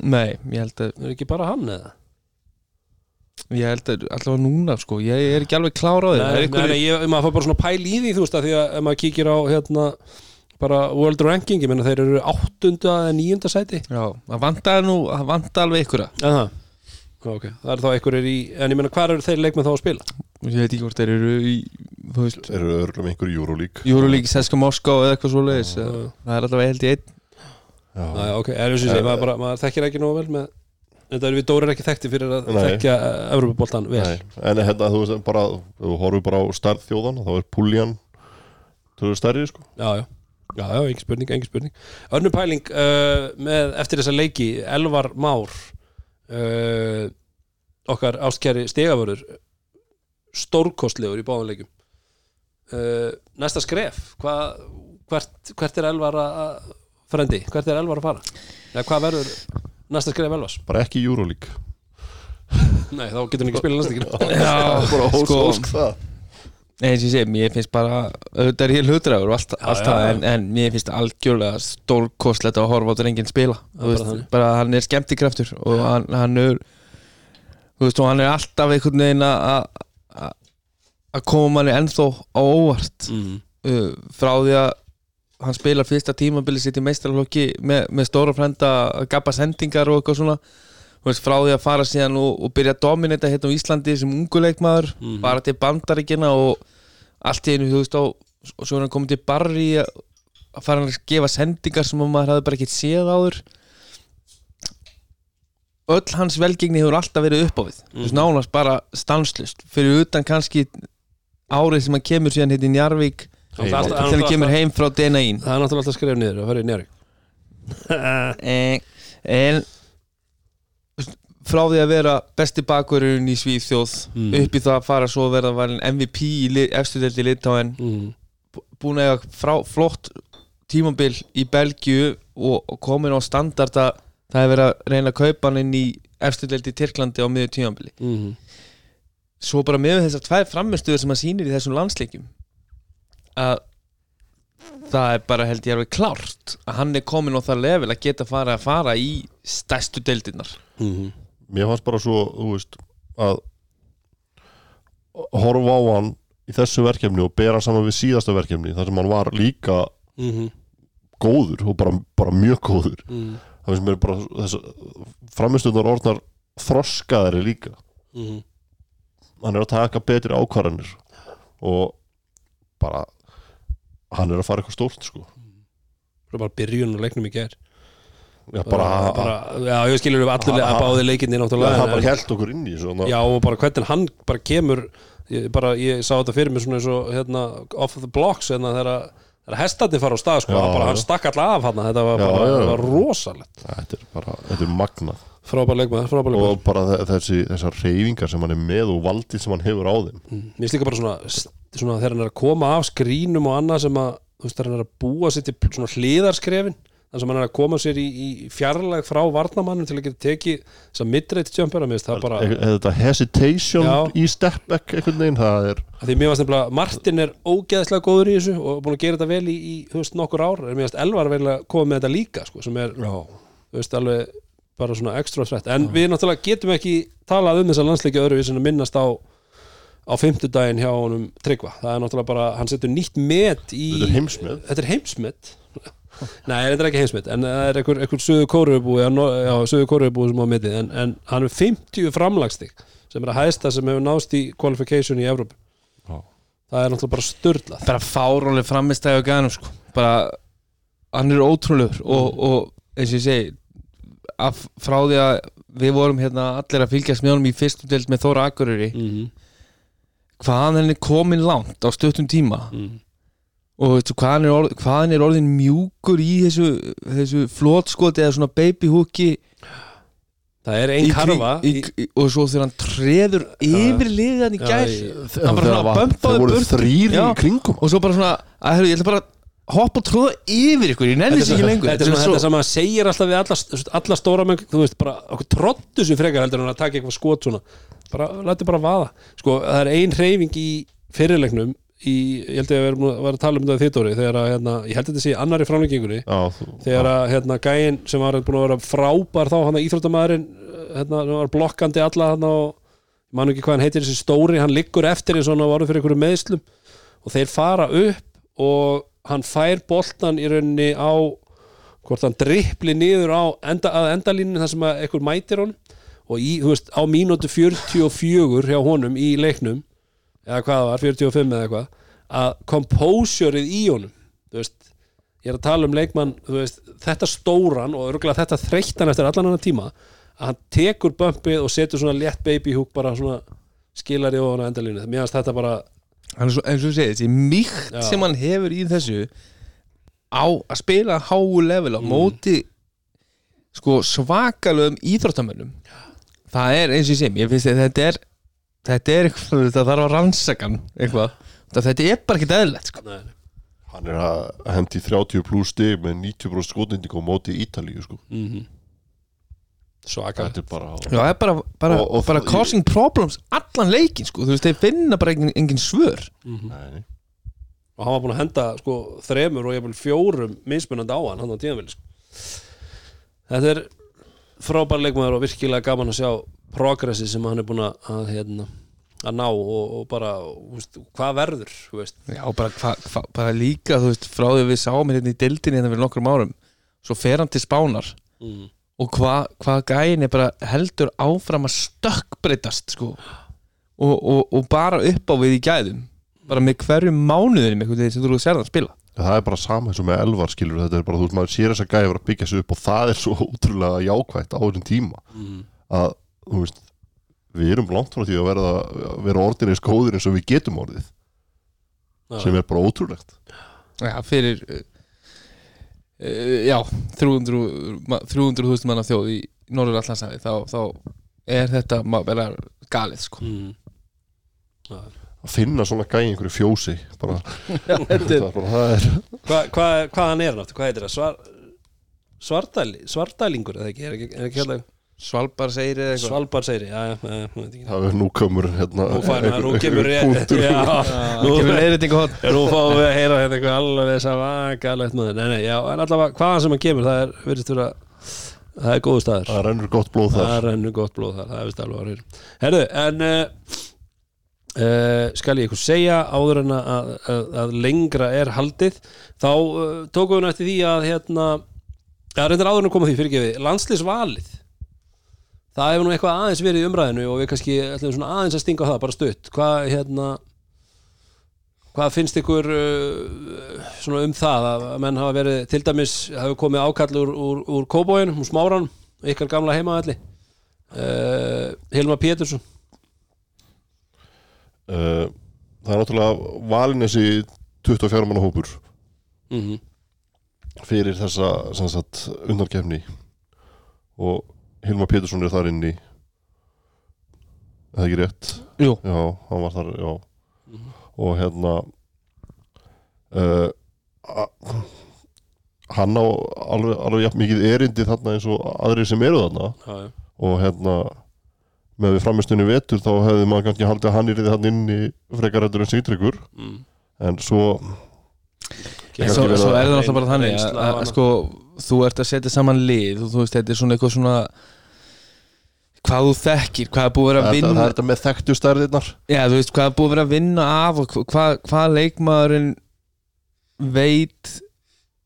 Nei, ég held að það er ekki bara hann eða? Ég held að allavega núna sko. Ég er ekki alveg klár á því. Nei, nei, nei, ég, maður fór bara svona pæl í því þú veist að því að ef maður kíkir á hérna bara World Ranking, ég meina þeir eru áttunda eða níunda sæti. Já, það vantar nú, það vantar alveg ykkur En það? Ok, það er þá einhverjir í en ég meina hvað eru þeir leikmenn þá að spila? Ég veit ekki hvort þeir eru í Þú veist, Eru örglum einhver Euroleague. Euroleague, Seska Moskó eða eitthvað svo leiðis. Það er allavega held í einn. Já, Já, ok, er þess að segja, maður, bara, maður þekkir ekki nógu vel með þetta eru við Dórir ekki þekkti fyrir að Nei. þekkja Evropaboltan vel. Nei, en hérna, þú veist, bara þú horfum bara á stærð þjóðan þá er Puljan Þú stærri, sko. Já, já, já, já, engin spurning, engin spurning. Önnur pæling uh, með eftir þessa leiki, Elvar Már uh, okkar ástkæri stegavörður stórkostlegur í báðum leikum uh, Næsta skref hvað, hvert, hvert er Elvar að frendi, hvert er Elvar að fara? Eða hvað verður næsta skref Elvars? Bara ekki Euroleague. Nei, þá getur hann ekki spilað næsta [LAUGHS] Já, Bara ósk, ósk það eins og ég segi, mér finnst bara auðvitað er ég hlutræður og allt, allt já, það já. en, en mér finnst algjörlega stórkostlegt að horfa á drenginn spila. Já, veist, bara hann er skemmtikraftur og hann, hann er þú veist, og hann er alltaf einhvern veginn að- að koma manni ennþá á óvart. Mm. uh, frá því að hann spilar fyrsta tímabili sitt í meistarlokki með, með stóra frenda gapa sendingar og eitthvað svona veist, frá því að fara síðan og, og byrja að dominita hérna á Íslandi sem unguleikmaður Mhm. bara til bandaríkina og allt í einu, þú veist, á, og svo er hann komið til barri að fara hann að gefa sendingar sem maður hafði bara ekkert séð áður. Öll hans velgengni hefur alltaf verið upp á við. Þú veist, nánast bara stanslust fyrir utan kannski árið sem hann kemur síðan hérna í Njarvík þegar hann kemur heim frá Denaín Það er náttúrulega alltaf skref niður að fara í njari en, en frá því að vera besti bakverðurinn í Svíþjóð Mm. upp í það að fara svo að verða valin MVP í li- efstu delti Litáen mm. búin að eiga frá, flott tímabil í Belgíu og, komin á standard að það er verið að reyna að kaupa hann inn í efstu delti Tyrklandi á miður tímabili Mm. svo bara með þessar tvær framistuður sem hann sýnir í þessum landsleikjum að það er bara held ég alveg klárt að hann er komin á það level að geta fara að fara í stærstu deildirnar Mm. Mér fannst bara svo, þú veist að horfa á hann í þessu verkefni og bera saman við síðasta verkefni þar sem hann var líka Mm. góður og bara, bara mjög góður Mm. það finnst mér bara þess framistöndar orðnar þroskaðari líka Mm. hann er að taka betri ákvarðanir og bara hann er að fara eitthvað stórt sko Það er bara byrjun og leiknum í gær Já, bara, bara, Já, ég skilur Ha- ha- báði leikinni Já, náttúrulega það en- bara held okkur inn í svona, Já, og bara hvernig hann bara kemur ég, bara, ég sá þetta fyrir mig svona eins og hérna, off the blocks hérna, þegar hestarnir fara á stað sko, Já, bara, já. hann stakk alltaf af hann þetta var Já, bara já, já. það rosalegt þetta er bara, þetta er magnað frábær leikmaður, frábær leikmaður og bara þe- þessi, þessar reyfingar sem hann er með og valdið sem hann hefur á þeim Mm. Mér finnst líka bara svona, svona þegar hann er að koma af skrínum og annað sem að þú veist, þegar hann er að búa sér til svona hliðarskrefin þar sem hann er að koma sér í, í fjarlæg frá varnamannum til að geta tekið þess að mér finnst það bara er, er þetta hesitation Já. í step back einhvern veginn, það er að því mér finnst nefnilega, Martin er ógeðslega góður í þessu og búin að gera þetta vel í, í veist, nokkur ár, en mér finnst Elvar vel að koma með þetta líka, sko, sem er Já. veist, alveg bara svona ekstra þrætt, en við náttúrulega getum ekki talað um þessa landsleiki öðruvísi en að minnast á á fimmtudaginn hjá honum Tryggva, það er náttúrulega bara hann setur nýtt met í þetta er heimsmið þetta er heimsmet Nei, þetta er ekki heimsmet en það er einhver, einhver söðu kóruubúi já, söðu kóruubúi sem á metið en, en hann er 50 framlagstig sem er að hæsta sem hefur nást í qualification í Evrópu Já. það er náttúrulega bara störlað bara fárónlega framistæði á gænum sko. bara, hann er ótrúlegur og, og eins og ég segi af, frá því að við vorum hérna allir að fylgjast með honum í fyrstu deild með Þóra Akureyri mm -hmm. hvað hann er komin langt á stöttum tíma mm. Og veistu, hvað, hann er orð, hvað hann er orðin mjúkur í þessu, þessu flótskoti eða svona babyhúki það er ein Í karfa kring- í, í, og svo þegar hann treður yfir liðan í í- hann bara svona bömpaði Það voru burtu. þrýr í kringum. Og svo bara svona að, heru, ég ætla bara að hoppa og tróða yfir ykkur ég er ekki lengur. þetta er svona þetta sem maður segir alltaf við alla, alla stóra menn þú veist bara, okkur trottu sér frekar heldur en að taka eitthvað skot svona. Bara, lætu bara vaða. Sko, það er ein hreyfing í fyrirleiknum í, ég held að við erum að, tala um þetta þitt orði þegar að, hérna, ég held að þetta sé annari þú, þegar að, hérna, gæinn sem var búin að vera frábær þá, hann að íþróttamæðurinn hérna, var blokkandi alla hann og ég man ekki hvað hann heitir þessi stóri hann liggur eftir eins og hann var orðið fyrir einhverju meðslum og þeir fara upp og hann fær boltan í rauninni á hvort hann drippli niður á enda, að endalínu þar sem að einhver mætir hann og í, veist, á mínútu 44 hjá honum í leiknum eða hvað það var, 45 eða eitthvað að composureið í honum þú veist, ég er að tala um leikmann veist, þetta stóran og örgulega þetta þreyttan eftir allan annan tíma að hann tekur bumpið og setur svona létt baby hook bara svona skilar í ofan á endalínu. Mér finnst þetta bara hann er svo, eins og þú segir, þessi mýkt sem hann hefur í þessu á að spila háu level á móti sko svakalögum íþróttamönnum. Það er eins og ég sem ég finnst þetta er þetta er eitthvað, þetta þarf að rannsakan eitthvað, þetta er bara ekki eðlilegt sko. nei, Hann er að hendi 30 pluss stig með 90% skotningum á móti Ítalíu sko. mm svaka. Þetta er bara Já, það er bara, bara, Og- og bara það- causing problems allan leikin sko, þú veist, þeir finna bara engin, engin svör. Nei, og hann var búin að henda sko, þremur og jafnvel fjórum mismunandi á hann hann á tíðanvili sko. þetta er frábær leikmaður og virkilega gaman að sjá progressi sem hann er búin að, hérna, að ná og, og bara þú veist, hvað verður þú veist. Já, bara, hva, hva, bara líka, þú veist, frá því við sáum hérna í dildinni hérna fyrir nokkrum árum svo fer hann til spánar mm. og hvað hva gæin er bara heldur áfram að stökkbreytast sko og, og, og bara upp á við í gæðum bara með hverju mánuðinum eitthvað þegar þú sér það að spila það er bara sama eins og með elvar skilur þetta er bara, þú veist, maður sér þess að vera að byggja sig upp og það er svo útrúlega jákvætt á þessum tíma Mm. að, veist við erum langt frá því að vera, vera orðinir skóðir eins og við getum orðið Já. sem er bara ótrúlegt. Já, fyrir uh, uh, já, 300 ma- 300.000 manna þjóð í Norður Allansafi þá, þá er þetta vera galið sko. Mm. að finna svona í einhverju fjósi bara, [LAUGHS] þetta það er bara, það er Hva, hvað, hvað hann er náttúrulega, hvað heitir það? Svar, svardæli, svardælingur eða ekki, er ekki, er ekki hérna? Svalbar segir eða eitthvað? Svalbar segir, já, já, já, já veit ekki. það er nú komur hérna nú fær maður, nú kemur rétt. já, [LAUGHS] Nú kemur hot Já, nú fáum við að heyra hérna eitthvað alveg þess að vakalegt maður Nei, nei, já, en allavega hvaðan sem hann kemur það er, virðist vera það er góðu staður. Það rennur gott blóð það þar rennur gott blóð þar, það er vist alveg að heyra Herðu, en uh, uh, skal ég ykkur segja áður en að, að, að lengra er haldið þá uh, tókum við nætti því að hérna, já, reyndar áður en að koma því fyrirgefi, landslýsvalið það hefur nú eitthvað aðeins verið í umræðinu og við kannski ætlum svona aðeins að stinga það bara stutt, hvað hérna hvað finnst ykkur uh, svona um það að menn hafa verið til dæmis hafa komið ákall úr, úr, úr Kóbóin, úr Smáran ykkar gamla heimaðalli uh, Hilma Pétursson. Uh, það er náttúrulega valin þessi 24 manna hópur mm fyrir þessa undarkefni og Hilma Pétursson er þar inni er það ekki rétt? Jú, Já, hann var þar, já og hérna uh, hann á alveg, alveg jafn mikið erindi þarna eins og aðrir sem eru þarna já, já. og hérna með við framistunni vetur þá hefði maður kannski haldið að hann er þarna inni frekar hættur en sýtryggur Mm. en svo En svo, svo að- er það náttúrulega bara þannig að, að, hana. sko, þú ert að setja saman lið og þú veist, þetta er svona eitthvað svona hvað þú þekkir, hvað er búið að vera að vinna það er þetta með þekktu stærðirnar Já, þú veist, hvað er búið að vera að vinna af og hvað, hvað leikmaðurinn veit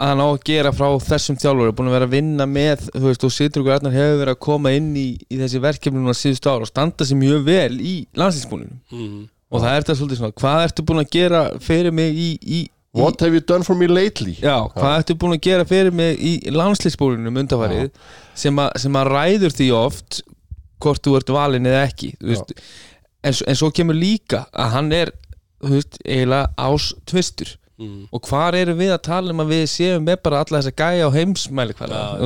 að hann á að gera frá þessum þjálfur búin að vera að vinna með, þú veist, og Sittur og Arnar hefur verið að koma inn í, í þessi verkefni núna síðustu ára og standa sér mjög vel í landslýsbúninu Mm. og það er þetta svolítið svona, hvað ertu búin að gera fyrir mig í, í, What have you done for me lately? Já, hvað ertu búin að gera fyrir mig í landslýsbúrunum undanfarið sem, sem að ræður því oft hvort þú ert valinn eða ekki veist, en, en svo kemur líka að hann er veist, eiginlega ás tvistur Mm. og hvar eru við að tala um að við séum með bara alla þessa gæja á heimsmæli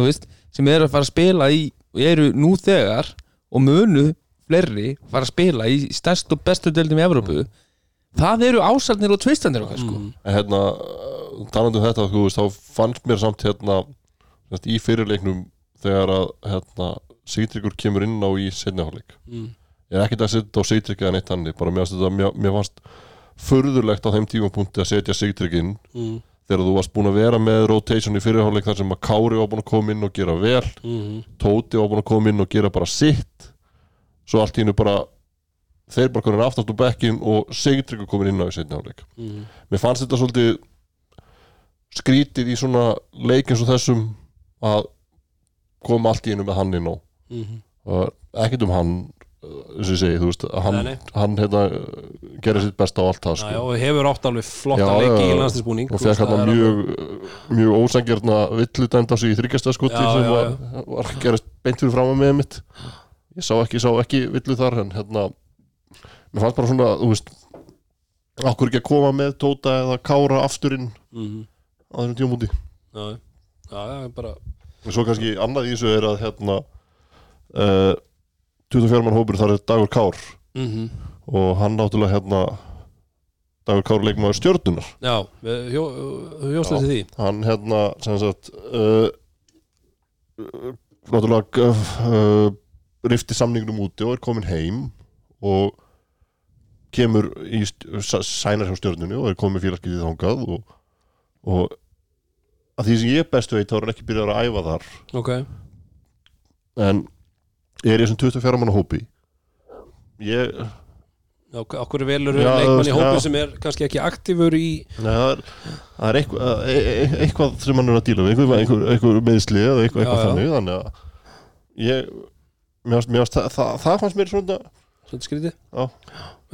veist, sem eru að fara að spila í eru nú þegar og munu fleiri fara að spila í stærst og bestu deildum í Evrópu. Það eru ásarnir og tvistanir okkar sko. En hérna, talandi um þetta, veist, þá fannst mér samt hérna í fyrirleiknum þegar að hérna, Sigtryggur kemur inn á í setniháleik. Mm. Ég er ekkert að setja á Sigtrygg eða neitt hannig, bara mér þetta, mér, mér fannst furðulegt á þeim tímapunkti að setja Sigtrygg inn Mm. þegar þú varst búin að vera með rotation í fyrirháleik þar sem að Kári var búin að koma inn og gera vel, Mm. Tóti var búin að koma inn og gera bara sitt, svo allt í hennu bara þeir bara konin aftast úr bekkin og Sigtryggur komin inn á í setniháleik. Mm. Mér fannst þetta svolítið skrítið í svona leik eins og þessum að koma allt í einu með hann inn á Mm. og ekkert um hann eins og ég segi, þú veist, hann, Nei, nei. hann hérna, gerir sitt besta á allt það Já, sko. og hefur átt alveg flotta Já, leiki já, í já. landslisbúning og fekk hann mjög mjög ósangjarna villudend á sig í þryggjasta skuti Já, sem já, var, var að gerast beint fyrir fram með mitt ég sá ekki, sá ekki villu þar en hérna mér fannst bara svona, þú veist okkur ekki að koma með Tóta eða Kára afturinn mm. á þessum tjómúti Já, já, já, bara og svo kannski annað í þessu er að hérna uh, 24 mann hópur þar er Dagur Kár. Mm og hann náttúrulega hérna Dagur Kár leikmaður stjörnunar Já, hjóstum Já. til því. hann hérna sem sagt uh, náttúrulega uh, rifti samningnum úti og er komin heim og kemur í sænar hjá stjörnunni og er komin félagskipið þangað og, og að því sem ég bestu veit þá er hann ekki byrjað að æfa þar. Ok, en er í þessum 24 manna hópi ég já, okkur velur Já, leikmann í já. hópu sem er kannski ekki aktífur í Nei, það er, eitthvað, e, e, eitthvað sem hann er að díla við, einhver, einhver, meðsli eða eitthvað, Já, eitthvað já. þannig þannig að ég mér fannst, mér fannst, það, það, það fannst mér svona Svolítið skrítið Já.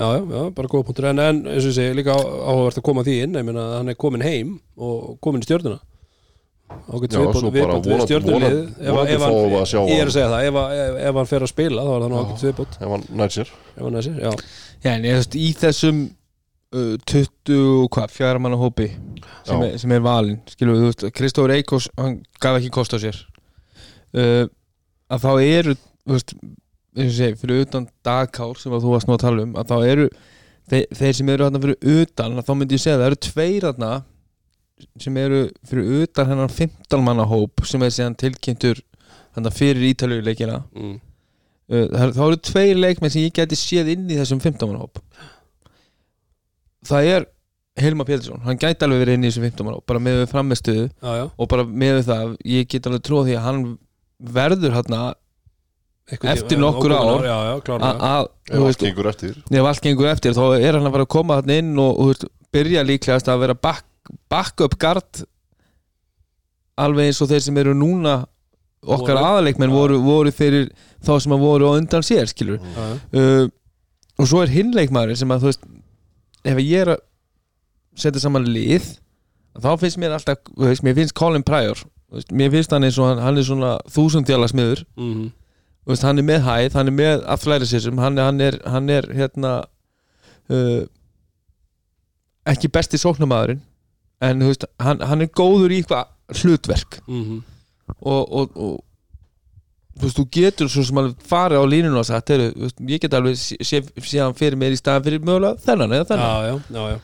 já, já, já, bara góða punktur en, en eins og ég segi, líka á- áhugavert að koma því inn ég meina hann er komin heim og komin í stjörnuna ágætt viðbót við vonandi- ef, hann, fáum við að sjá ég er hann. að segja það ef, ef, ef hann fer að spila þá er það ágætt viðbót ef hann nær sér ef hann sér, já, Já, en ég veist, í þessum uh, 20, hvað, fjara manna hópi sem er, sem er veist, Kristófur Eikos hann gaf ekki kost á sér. Uh, að þá eru þú veist, eins og ég segi, fyrir utan dagkár sem að þú varst nú að tala um að þá eru, þeir, þeir sem eru þarna fyrir utan, þá myndi ég segja að það eru tveir þarna sem eru fyrir utan hennar 15 manna hóp sem er síðan tilkynntur þarna fyrir ítaljuleikina mm. Uh, þá eru tveir leikmenn sem ég geti séð inn í þessum 15 manna hóp. Það er Hilma Pétursson, hann gæti alveg verið inn í þessum 15 manna hóp bara með við frammestuðu og bara með það, ég get alveg trúið því að hann verður hann Einhvern Eftir nokkur ár. já, já, klárlega að, gengur eftir. Ef allt gengur eftir þá er hann að fara að koma hann inn og, og þú veist, byrja líklegast að vera back, backup guard alveg eins og þeir sem eru núna okkar aðaleikmenn voru, voru fyrir þá sem að voru á undan sér skilur já. uh, og svo er hinleikmaður sem að þú veist ef ég er að setja saman lið þá finnst mér alltaf, veist, mér finnst Colin Pryor veist, mér finnst hann eins og hann, hann er svona þúsundjala smiður. Mhm. þú veist, hann er með hæð, hann er með athleticism, hann, hann er hann er hérna uh, ekki besti sóknamaðurinn en þú veist, hann, hann er góður í eitthvað hlutverk. Mhm. og, og, og þú veist, þú getur svo sem alveg farið á línuna og sagt, heyrðu, þú veist, ég get alveg sé, sé, sé hann fyrir mér í staðan fyrir mögulega þennan eða þennan. Já, já, já, já.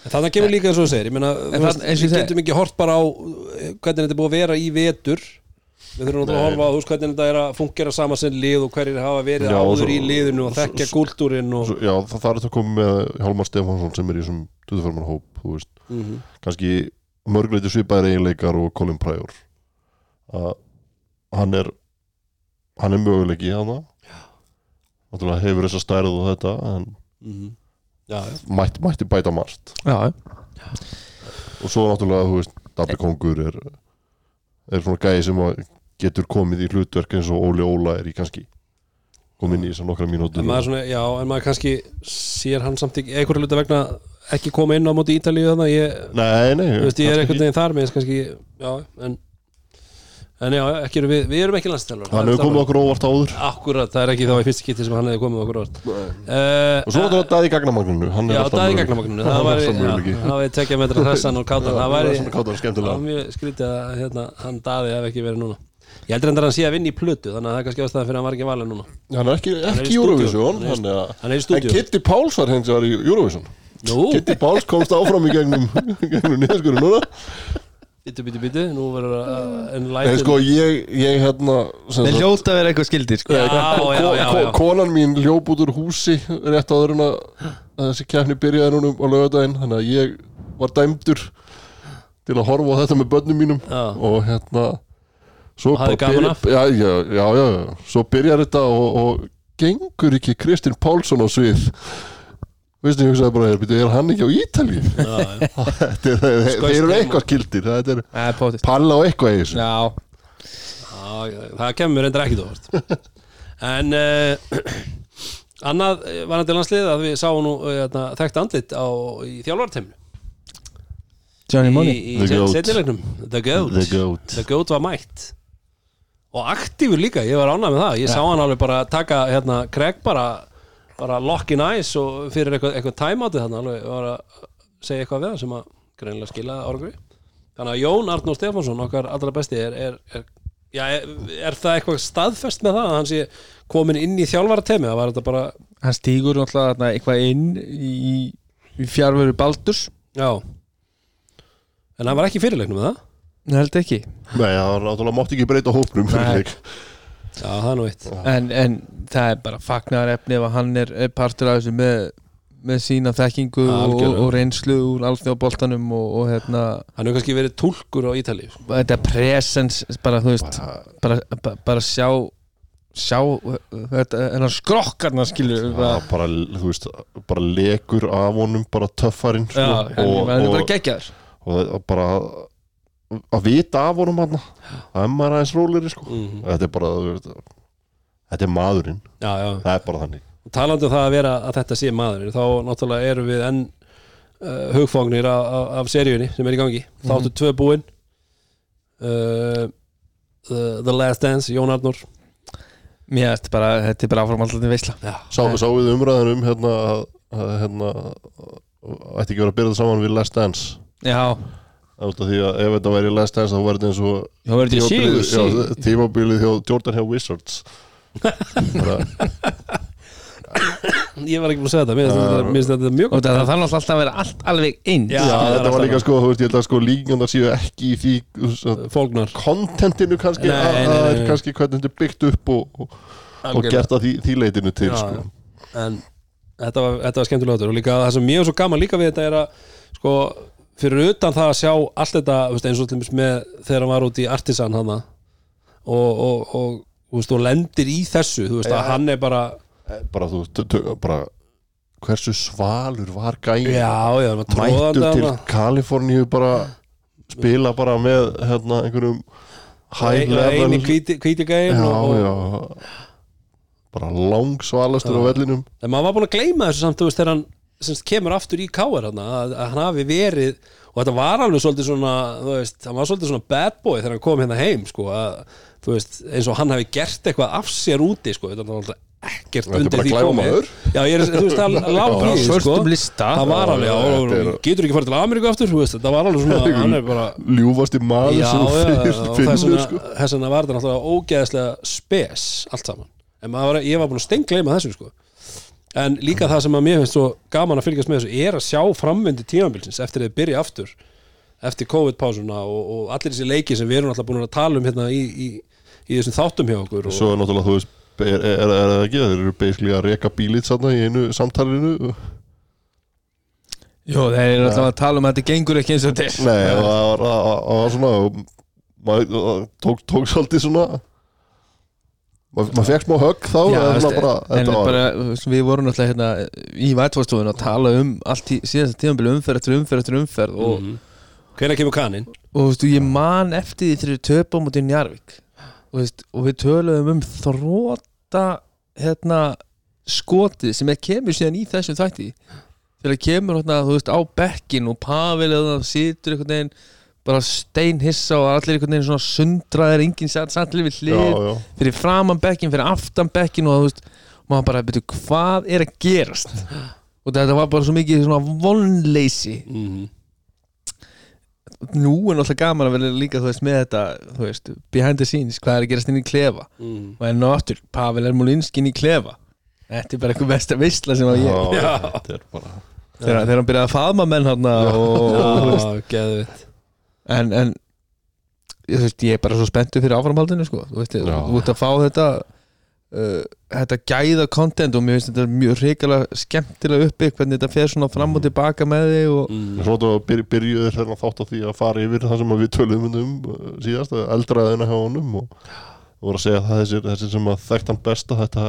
En þannig kemur líka eins og þú segir ég meina, En veist, það- ég við getum ekki hort bara á uh, hvernig þetta er búið að vera í vetur. Við þurfum náttúrulega að horfa á þú veist, hvernig þetta er að fungera saman sem lið og hverjir hafa verið Já, áður svo- í liðinu og þekkja kúltúrin og já, það, það er þetta komið með Hjálmar Stefánsson sem er í þessum 24 manna hóp þú veist, Mhm. kannski mörgleiti svipaðir eiginleikar og Colin Pryor. Að hann er hann er möguleiki hann náttúrulega hefur þessa stærð og þetta en Mhm. já, já, mætti, mætti bæta margt. Já, og svo náttúrulega, þú veist, Dabbi Kongur er, er svona gæði sem að getur komið í hlutverk eins og Óli Óla er í kannski. Komið inn í þessar nokkra mínútur en maður, svona, já, en maður kannski sér hann samt einhverju hluta vegna ekki koma inn á móti Ítalíu þannig ég, Nei, nei, veist, ég er einhvern veginn þar með kannski, já, en en já, ekki erum við, við erum ekki landstælur Hann hefur komið okkur óvart áður. Akkurat, það er ekki þá í fyrst kitti sem hann hefði komið okkur orð uh, Og svo náttúrulega Daði Gagnamagninu Hann er Já, möguleiki. gagnamagninu Það það væri tekja metra hressan og kátan Það var mjög skrítið að hérna, hann daði hef ekki verið núna. Ég heldur endur að hann sé að vinna í plötu Þannig að það er kannski ástæðan fyrir að hann var ekki valið núna. Hann er ekki, í. Eurovision Hann er í- í En. Kitty Páls var hens var í Eurovision Kitty Páls komst áfram í gegnum, gegnum niðurskurinn núna bitu, bitu, bitu Nú verður að en En lætin sko ég, ég hérna sem Þeir að vera eitthvað skildir sko. Já, já, já, já, Ko- Konan mín hljóp út úr húsi rétt áður en að að þessi keppni byrjaði núna á lögadaginn þannig að ég var dæmdur til að horfa á þetta með börnum mínum Já. og hérna svo Og hafði bara gaman af? já, já, já, já, já, svo byrjar þetta og, og gengur ekki Kristinn Pálsson á svið veistu, ég hugsaði bara, er, er hann ekki á. [LAUGHS] Þetta er- þeir eru eitthvað er Það er potið palla á eitthvað í þessu. Já, Já, það kemur reyndar ekkit óvart. [LAUGHS] En uh, [CLEARS THROAT] Annað eh, varandi landslið að við sáum nú uh, þekkt andlit á, í þjálfarteiminu Johnny í, Money. í The Goat. setjulegnum The Goat The Goat. The Goat var mætt. Og aktífur líka, ég var ánægð með það. Ég sá hann alveg bara taka hérna, Craig bara, bara lock in eyes og fyrir eitthvað, eitthvað time outið þannig alveg var að segja eitthvað við það sem að greinilega skila árangri þannig að Jón Arnór Stefánsson okkar allra besti er, er, er, já, er, er það eitthvað staðfest með það að hann sé komin inn í þjálfara temi það var þetta bara, Hann stígur náttúrulega þarna eitthvað inn í, í fjárveru Baldurs. Já. En hann var ekki fyrirleiknum með það Ég held ekki. Nei, það var náttúrulega mátti ekki breyta hópnum fyrir Nei. leik. Já, það er nú eitt. En, en það er bara fagnar efni ef hann er, er partur af þessu með, með sína þekkingu og, og reynslu úr alþjóðboltanum og, og hérna, hann hefur kannski verið túlkur á Ítalíu þetta presens bara, þú veist, bara, bara, bara sjá sjá þetta, hennar skrokkarna skilur Já, bara, bara, veist, bara lekur af honum bara töffarinn sko, og, er og, og, og bara að vita af honum hann að maður aðeins róleri sko. mm þetta er bara þetta er maðurinn, já, já það er bara þannig Og talandi um það að vera að þetta sé maður þá náttúrulega erum við enn uh, hugfóknir af, af, af seríunni sem er í gangi þáttu tvö búin uh, the, the Last Dance, Jón Arnór mér erst bara, þetta er bara áframaldandi veisla já, Sá, við umræðan um hérna, að, að, hérna ætti ekki verið að byrja það saman við Last Dance já, Það er út af því að ef þetta væri Last Dance þá væri þetta eins og þá verður þetta sígur já, tímabilið hjá Jordan hjá Wizards. Bara, ég var ekki búin að segja þetta mér finnst þetta- mjög og það þarf alltaf að vera allt alveg eins. Já, Já, þetta var alltaf líka sko, þú veist, ég held að sko líkjandar séu ekki í því fólknar. kontentinu kannski, er kannski hvernig þetta er byggt upp og, og, og gert að því, því leitinu til Já, sko. en þetta var, þetta var skemmtilega og líka það sem mjög svo gaman líka við þetta er að sko, fyrir utan það að sjá allt þetta, eins og dæmis með þegar hann var út í Artisan hana og, og, og, veist, og lendir í þessu, þú veist, Já. að hann er bara bara þú veist, hversu svalur var gæði hann tróðandi til Kaliforníu bara spila bara með hérna einhverjum high level og, já. Bara langsvalastur á vellinum. En maður var búin að gleyma þessu samt, þú veist, þegar hann semst, kemur aftur í káar hana, að, að hann hafi verið og þetta var alveg svolítið svona þú veist, hann var svolítið svona bad boy þegar hann kom hérna heim sko, að, þú veist, eins og hann hafi gert eitthvað af sér úti sko, þetta var alltaf ekkert Þetta er undir því komið. já, ég er, þú veist, það lág í sko. svörstum lista. Það var alveg, Já, já, er- getur ekki farið til Ameríku aftur, þú veist, það var alveg svona [LAUGHS] hann er bara, ljúfasti maður já, sem já, þú og finnur, þess finnur vegna sko. þess vegna var þetta náttúrulega ógeðslega spes allt saman, en maður, var- ég var búin að steingleima þessu, sko en líka það sem að mér finnst svo gaman að fylgjast með þessu er að sjá framvindi tímabilsins eftir að þið byrja aftur eftir COVID-pásuna og, og allir þessi leiki sem við erum alltaf búin að tala um hérna í, í, í þessum þáttum hjá okkur og, svo er náttúrulega þú veist er, er, er, er það ekki, þeir eru basically að reka bílit þarna í einu samtalinu. Jó, þeir eru alltaf að tala um að þetta gengur ekki eins og til Nei, og það var, svona maður tók svolítið svona maður mað fekk smá högg þá Já, veist, bara, en þetta var bara, við vorum náttúrulega hérna í vætfórstofun að tala um allt í síðast tíðanbili umferð eftir umferð eftir umferð og, mm. hvenær kemur kaninn? Og þú veist, ég man eftir því þegar við töpum út í Njarvík og, veist, og við töluðum um þróta hérna skotið sem er kemur síðan í þessum þætti. Þegar kemur hérna, þú veist, á bekkin og Pavel eða situr einhvern veginn bara steinhissa og allir einhvern veginn svona sundraðir, enginn satt allir við hlið já, já. fyrir framan bekkin, fyrir aftan bekkin og þú veist, maður bara, betur, hvað er að gerast og þetta var bara svo mikið svona vonleysi mm. nú er náttúrulega gaman að vera líka þú veist, með þetta, þú veist, behind the scenes hvað er að gerast inn í klefa mm. og enn og aftur, Pavel Ermolinski inn í klefa þetta er bara eitthvað besta veistla sem að ég Já, Já. þetta er bara þegar, þegar hann byrjaði að faðma menn hann og, og, Já, geðvitt en, en ég, veist, ég er bara svo spenntur fyrir áframhaldinu sko. þú veist, þú ert að fá þetta uh, þetta gæða content og mér finnst þetta mjög reikalega skemmtilega uppi hvernig þetta fer svona fram og tilbaka með þig og mm. Svo þetta byr, byrjuður þegar hann þátt á því að fara yfir það sem að við tölum um uh, síðast, eldraðina hjá honum og, og voru að segja að það þessir, þessir sem að þekkt hann besta þetta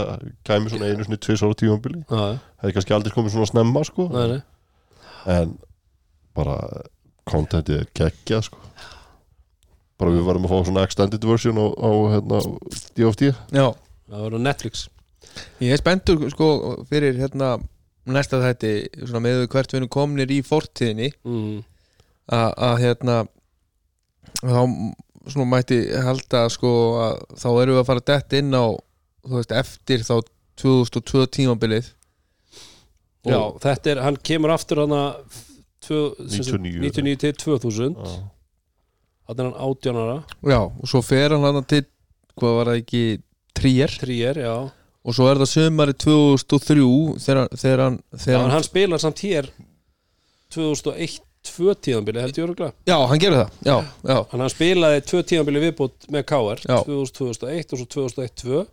kæmi svona einu svona tvis ára tímabili Já, já. hefði kannski aldrei komið svona snemma sko Nei, nei. en bara contentið er geggjað sko. Bara við varum að fá svona extended version á, á hérna, DFT já, Það var á Netflix. Ég er spenntur sko fyrir hérna næsta þætti svona með hvert við erum komnir í fortíðinni. Mm. að að, hérna þá svona mætti halda sko að þá erum við að fara dett inn á þú veist eftir þá 2002 tímabilið. Já, þetta er, hann kemur aftur hann að 99. 99 til 2000 Já. Þannig er hann 18 ára. Já og svo fer hann hann til hvað var það ekki tríer Tríer, já. Og svo er það sömari 2003 þegar, þegar hann, Já, þegar en hann spilar samt hér 2001 tvö tíðanbili held ég öruglega já, hann gerði það já, já, að hann spilaði tvö tíðanbili viðbútt með KR Já. 2001 og svo 2001-2 og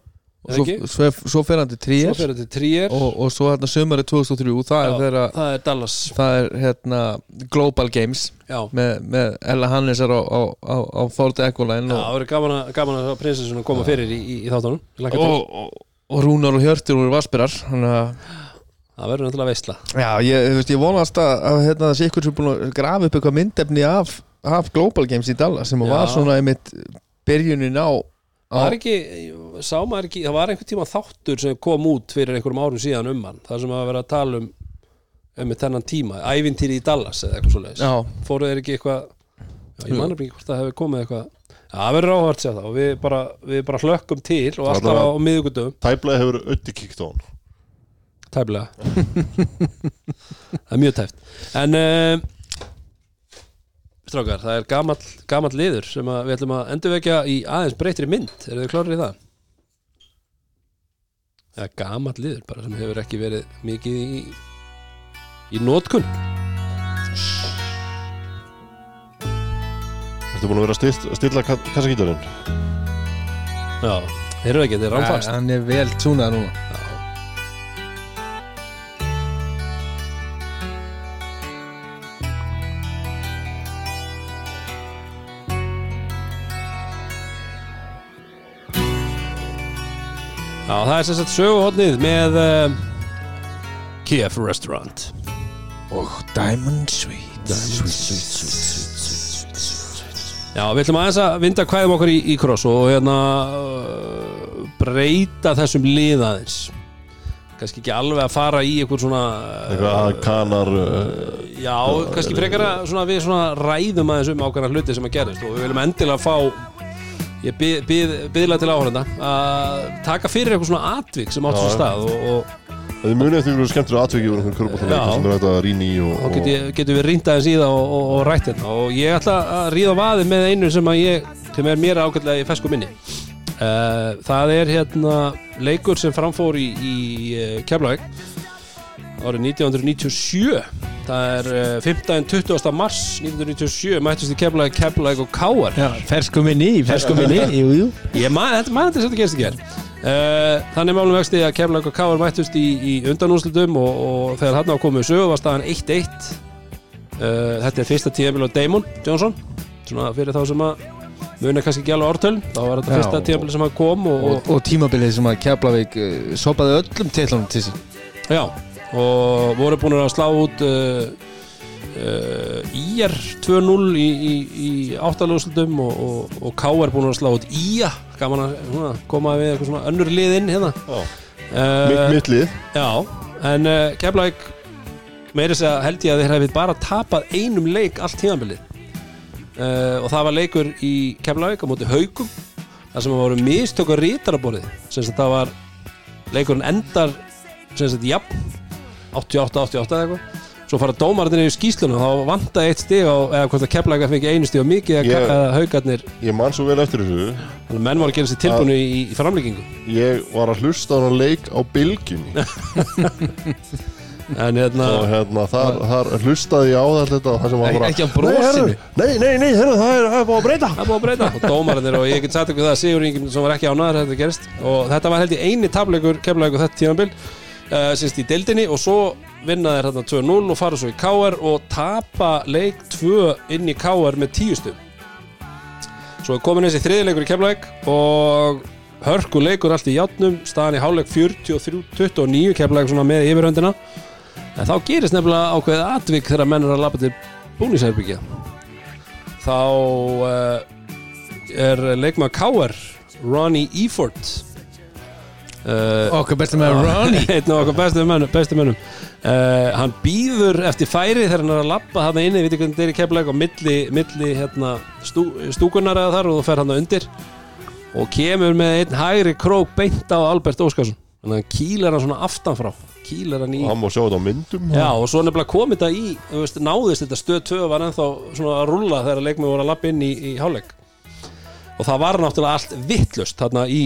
svo, svo, svo fer hann til Tríer og, og svo hérna sömari 2003 það er Já, þeirra Það er Dallas. það er hérna Global Games Já, með, með Ella Hannesar á, á, á, á Ford Ecoline og, það verður gaman að, gaman að prinsessunum koma fyrir í, í, í þáttunum. Og, og, Rúnar og Hjörtur voru Vaspirar þannig að Það verður náttúrulega veistla Já, ég, veist, ég vonast að, að hérna, sé ykkur sem er búin að grafa upp eitthvað myndefni af, af Global Games í Dallas sem var svona einmitt byrjunin á, var ekki, sá maður ekki, það var einhvern tíma þáttur sem kom út fyrir einhverjum árum síðan um hann Það sem að vera að tala um um þennan tíma, ævintýri í Dallas eða eitthvað Já, Fóruð þeir ekki eitthvað Já, ég manna ekki hvort það hefur komið eitthvað Já, það verður áhvert sér það og við bara, við bara hlökkum til og alltaf á, miðugundum Tæplega hefur Ötti kíkt á hann tæflega [LAUGHS] Það er mjög tæft En uh, Strákar, það er gamall, gamall liður sem að við ætlum að endurvekja í aðeins breytri mynd. Eru þið klárir í það? Það er gamall liður bara sem hefur ekki verið mikið í í nótkun Ertu búin að vera að stilla, stilla kassakítarinn? Já, þeir eru ekki, þetta er rámfast hann er vel túnað núna. Já, það er sem sagt söguhotnið með uh, Kiev Restaurant. Og Diamond Sweet Já, við ætlum aðeins að vinda kvæðum okkur í, í kross og hérna uh, breyta þessum liðaðins kannski ekki alveg að fara í einhver svona uh, Eitthvað að kanar uh, Já, kannski frekar að svona, við svona ræðum aðeins um ákveðna hluti sem að gerist og við viljum endilega fá ég bið, bið, biðla til áhörenda að taka fyrir eitthvað svona atvik sem átt sér stað og, og Þið munið eftir einhverju skemmtilega atvikið úr einhverjum kurbatónleik Já. sem er hægt að rýna í og, ég, getum við rýnt aðeins í það og, og, og rætt þetta og ég ætla að ríða á vaði með einu sem að ég sem er mér ágætlega í fesku minni. Uh, það er hérna leikur sem framfór í, í uh, Keflavík árið 1997 það er uh, 15. 20. mars 1997 mættust í Keflavík, Keflavík og Káar Já, fersku minni, fersku minni [LAUGHS] Jú, jú. Ég maður þetta maður þetta gerst ekki hér Uh, þannig málum vexti að og Káar mættust í, í undanúslutum og, og þegar hann á komið sögu var staðan 1-1 uh, þetta er fyrsta tíðanbíl á Damon Johnson svona fyrir þá sem að muni kannski ekki alveg ártöl. Þá var þetta Já, fyrsta tíðanbíl sem hann kom og, og, og tímabilið sem að Keflavík uh, sopaði öllum titlunum til sín. Já, og voru búin að slá út uh, uh, IR 2-0 í, í, í áttalúslutum og, og, og Káar búin að slá út IA gaman að svona, koma við eitthvað svona önnur liðinn hérna. Já. uh, mitt, mitt lið. Já, en uh, Keflavík meiri þess að held ég að þeir hefði bara tapað einum leik allt tíðanbilið uh, og það var leikur í Keflavík á móti haugum þar sem voru mistök á rítaraborið sem það var leikurinn endar sem sagt jafn 88-88 eða eitthvað. Svo fara dómarinn í skýsluna þá vantaði eitt stig á, eða hvort að keflaga fengi einu stig og mikið eða, Ég- eða haugarnir Ég man svo vel eftir þessu. Þannig að menn var að gera sér tilbúinu í, í framlíkingu Ég var að hlusta á hana leik á bylgjunni. [LAUGHS] En hérna og hérna, þar, þar hlustaði ég á þetta og það sem var bara Ekki á Nei, brosinu herru, nei, nei, nei, herru, það er, það er búið að breyta. Það er búið að breyta. Og dómarinn og ég get sagt ykkur það að Sigur Ingim sem var ekki ánæður þetta gerist. Og þetta var held ég eini tableikur kemlaðið þetta tímanbil uh, sínst í deildinni og svo vinna þeir hérna 2-0 og fara svo í KR og tapa leik 2 inn í KR með 10 stum svo er komin þessi þriðileikur í kemlaðið og hörku leikur allt í játnum staðan í hálfleik 43-29 kemlaðið svona með yfirhöndina en þá gerist nefnilega ákveðið atvik þegar menn er að lappa til búnisherbyggja þá uh, er leikmaður K.R. Ronnie Eford uh, Okkar bestum með Ronnie. [LAUGHS] Einn af okkar bestu mönnum, bestu mönnum. Uh, hann býður eftir færi þegar hann er að lappa þarna inni, við veitum hvernig þetta er í keflæk og milli, milli hérna, stú, stúkunar eða þar og þú fer hann undir. Og kemur með einn hægri krók beint á Albert Óskarsson. Þannig að hann kýlar hann svona aftanfrá kýlar hann í og hann má sjá þetta á myndum Já, og svo nefnilega kom þetta í þú veist, náðist þetta stöð 2 var ennþá svona að rulla þegar leikmið voru að lappa inn í, í hálfleik. Og það var náttúrulega allt vittlust þarna í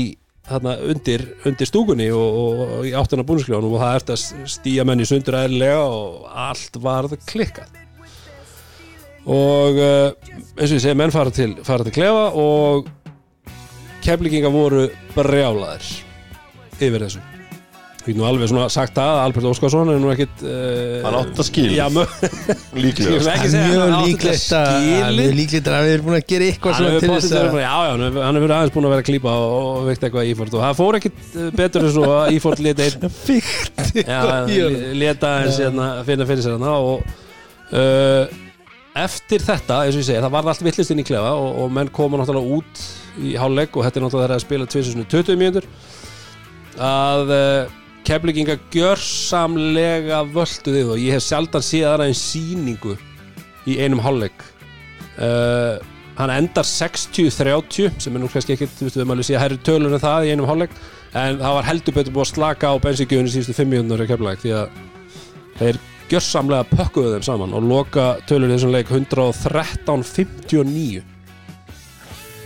þarna undir, undir stúkunni og, og, og í áttina búinsklefanum og það ert að stíja menn í sundur eðlilega og allt varð klikkað. Og uh, eins og ég segi, menn fara til, fara til klefa og keflinginga voru brjálaðir yfir þessu Við nú alveg svona sagt að Albert Óskarsson er nú ekkit uh, Hann átti að skilja. Já, [LAUGHS] [LAUGHS] Ég Mjög hann átti líklegt að. Mjög líklegt að við erum búin að gera eitthvað Hann svona hefur þess að já, já, hann hefur- aðeins búin að vera að klípa og, og veikt eitthvað Ífort og það fór ekkit eh, betur en svo að Ífort leta einn [LAUGHS] Fíkt já, le- leta eins hérna, finna fyrir sér hana og uh, eftir þetta, eins og ég segi, það var allt villist inn í klefa og, og menn koma náttúrulega út í hálfleik og þetta er náttúrulega þeirra að spila tvisunni 20 mínútur að uh, keflinginga gjörsamlega völduð og ég hef sjaldan séð aðra en síningu í einum hálfleik. Uh, hann endar 60-30 sem er nú kannski ekkert, þú veist, við maður sé að herri tölur en það í einum hálfleik en það var heldur betur búið að slaka á bensíkjöfunni síðustu 5 mínútur í keflæk því að þeir gjörsamlega pökkuðu þeim saman og loka tölur í þessum leik 113-59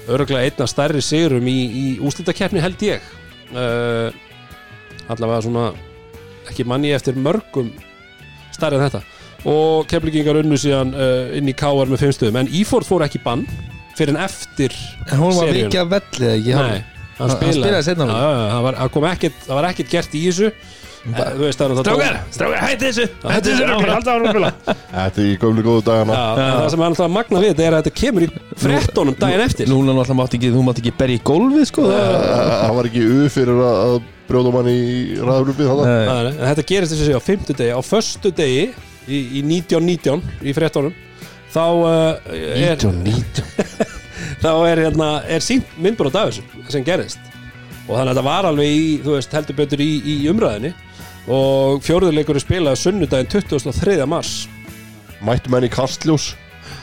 örgulega einna stærri sigurum í, í úslitakeppni held ég. Uh, allavega svona ekki manni eftir mörgum stærri en þetta. Og keflingingar unnu síðan uh, inn í KR með 5 stöðum. En Íford fór ekki bann fyrir en eftir En hún var seríuna. vikið að vellið ekki? Hann- spilaði. það var, var ekkert gert í þessu Eh, Þú veist það er náttúrulega strákar, hætti þessu. Hætti þessu rugli, halda ára rugla Þetta er í gömlu góðu dagana. Það sem er alltaf magna við þetta er að þetta kemur í frettónum daginn eftir. Núna náttúrulega mátti ekki, þú mátti ekki berja í gólfið sko það- var ekki u fyrir að brjóða mann í ræðurlupið Þetta gerist þess að segja á fimmtudegi. Á föstu degi í, í 1919 í frettónum þá uh, er, 1919 [LAUGHS] þá er, hérna, er sínt myndbrot af þessu sem gerist og þannig að þetta var alveg í, þú veist, heldur betur í, í umræðinni og fjóruðurleikur er spilað sunnudaginn 23. mars. Mættu menn í kastljós?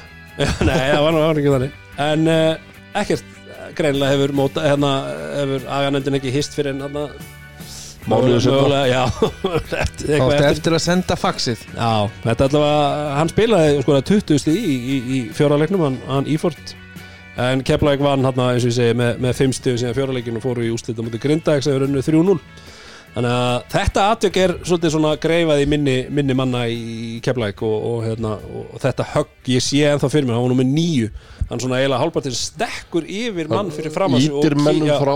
[LAUGHS] Nei, það var nú var ekki þannig. En uh, ekkert eh, greinilega hefur móta, hérna, hefur aganendin ekki hist fyrir en hérna seinna. mögulega, Já, [LAUGHS] eitthvað eftir. eftir að senda faxið. Já, þetta allavega, hann spilaði sko 20 stíð í, í, í fjóraleiknum hann, hann Ífort. En Keflæk vann hann eins og ég segi með, með 5 stíð síðan fjóraleikinu og fóru í úslita mútið Grindags eða unnu 3-0 þannig að þetta atvök er svolítið svona greifað í minni, minni manna í Keflæk og, og, hérna, og þetta högg ég sé ennþá fyrir mér, hann var nú með nýju hann svona eiginlega hálpartir stekkur yfir mann fyrir fram að sig Ítir mennum frá.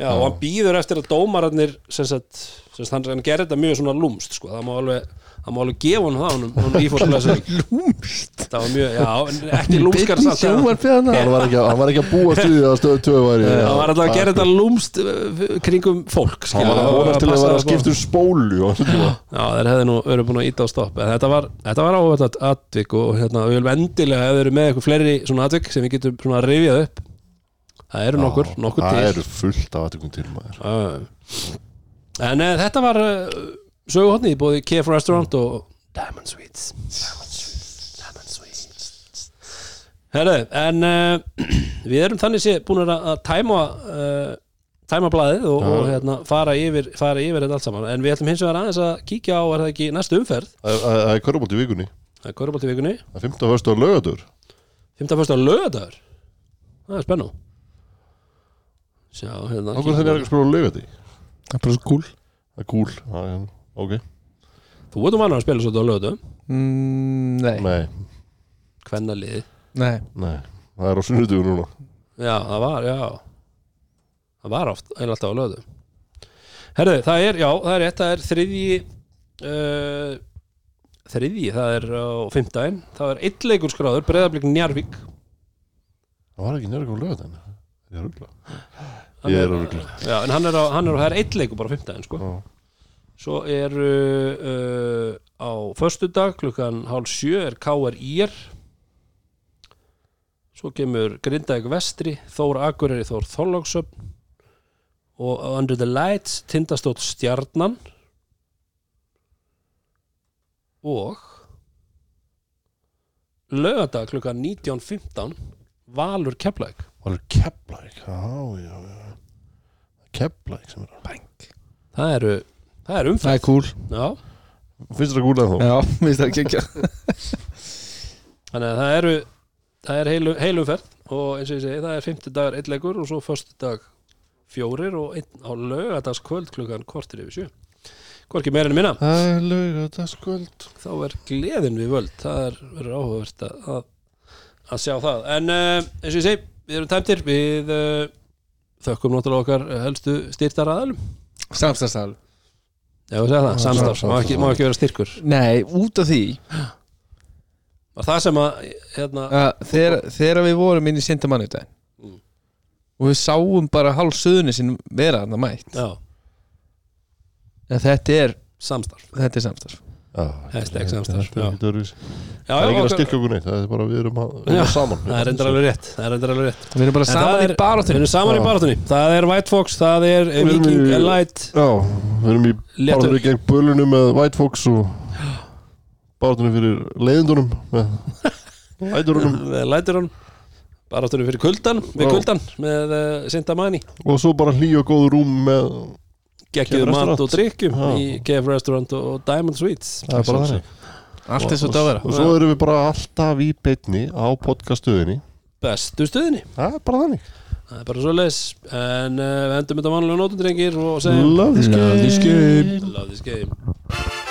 Já, og hann býður eftir að dómararnir sem sagt, sem sagt, hann gerir þetta mjög svona lúmst sko. það má alveg það má alveg gefa hann það hann, hann ífórslega Lúmst það var mjög, já, ekki lúmskar Hann var ekki, að- hann var ekki að búa stuðið að stöðu tvö væri það var alltaf að gera þetta lúmst uh, kringum fólk Hann var að vonast til að vera að skipta um spólu já, þeir hefði nú verið búin að íta á stopp. En þetta var, var áhvert atvik og hérna, við viljum endilega ef þeir eru með eitthvað fleiri svona atvik sem við getum svona rifjað upp það eru nokkur, nokkur Það til. eru fullt af aðtökum til maður. En uh, þetta var uh, söguhotni í bóði KF Restaurant og Diamond Sweets. Diamond Sweets. Herru, en uh, [CLEARS THROAT] við erum þannig sé búin að, tæma uh, tæma blaðið og, og hérna, fara, yfir, fara yfir þetta allt saman. En við ætlum hins vegar aðeins að kíkja á er það ekki næstu umferð, Það er- er körubólt í vikunni. Það er Körubolt í vikunni. Það er 15. fyrstu á lögadur 15. fyrst á lögadagur það er spennu sjá, hérna Okkur þeir eru ekki að spila á lögadi Það er bara svo cool Það er cool Það er- Ok. Þú ert um annar að spila svolítið á lögadagum mm, Nei, Nei, hvenna liði, nei. Nei Það er á sunnudugu núna. Já, það var, já. Það var oft, eiginlega alltaf á lögadagum herðu, það er, já, það er rétt það er þriðji uh, þriðji, það er á fimmtæðin, það er eitt leikur skráður Breiðablík Njarvík Það var ekki nærið á lögadaginn Ég er ruggla Ég er- ruggla já, en hann er á, hann er á, það er eitt leikur bara á fimmtæðin sko. Já. Svo er uh, á föstudag klukkan hálf sjö er KR IR Svo kemur Grindavík Vestri Þór Akureyri Þór Þorláksöfn og Under the Lights Tindastótt Stjarnan. Og lögadag klukkan 19.15 Valur Keflæk það Keflæk Já, já, já. Keflæk sem er að það eru það er Það umfæð er cool. Já, Finnst þetta gúlega þá? Já, [LAUGHS] minnst það ekki ekki [LAUGHS] þannig að það eru það er heilu, heilumferð og eins og ég segi það er 50 dagar einn leikur og svo förstu dag fjórir og einn á lögadagskvöld klukkan kortir yfir sjö. Hvorki meira en minna. Það er lögadagskvöld þá er gleðin við völd. Það er verður áhugavert að, að, að sjá það. En uh, eins og ég segi, við erum tæmtir við uh, þökkum náttúrulega okkar helstu styrtar aðalum Samstæðsal Já, við segja það, samstarf, má ekki, má ekki vera styrkur? Nei, út af því. Og það sem að hérna, að þegar, þegar við vorum inn í sindamannu þetta Mm. og við sáum bara hálf söðunni sin vera þarna mætt. Já, en þetta er, samstarf. þetta er samstarf Samstarf, já. er ekki já, Það er ekki að styrka okkur neitt Það er bara við erum saman. það er endur alveg rétt það er endur alveg rétt. Við erum bara það saman í Við baráttunni. erum saman í Já. barátunni Það er White Fox, það er Viking Light. Já, við erum í. Báðunni gegn bölunum með White Fox og Báðunni fyrir leiðindunum með Lighturun [LAUGHS] Barátunni fyrir kuldan Við Já. kuldan með uh, Sintamani og svo bara hlý og góð rúm með Kef mat og drikkjum í KF Restaurant og Diamond Sweets. Það er bara þannig. Allt er svo þetta að vera. og svo erum við bara alltaf í beitni á podcaststöðinni. Bestu stuðinni Það er bara þannig. Það er bara svo leis En uh, við endum þetta vanlega nótum drengir og segjum Love this Love this game. Love this game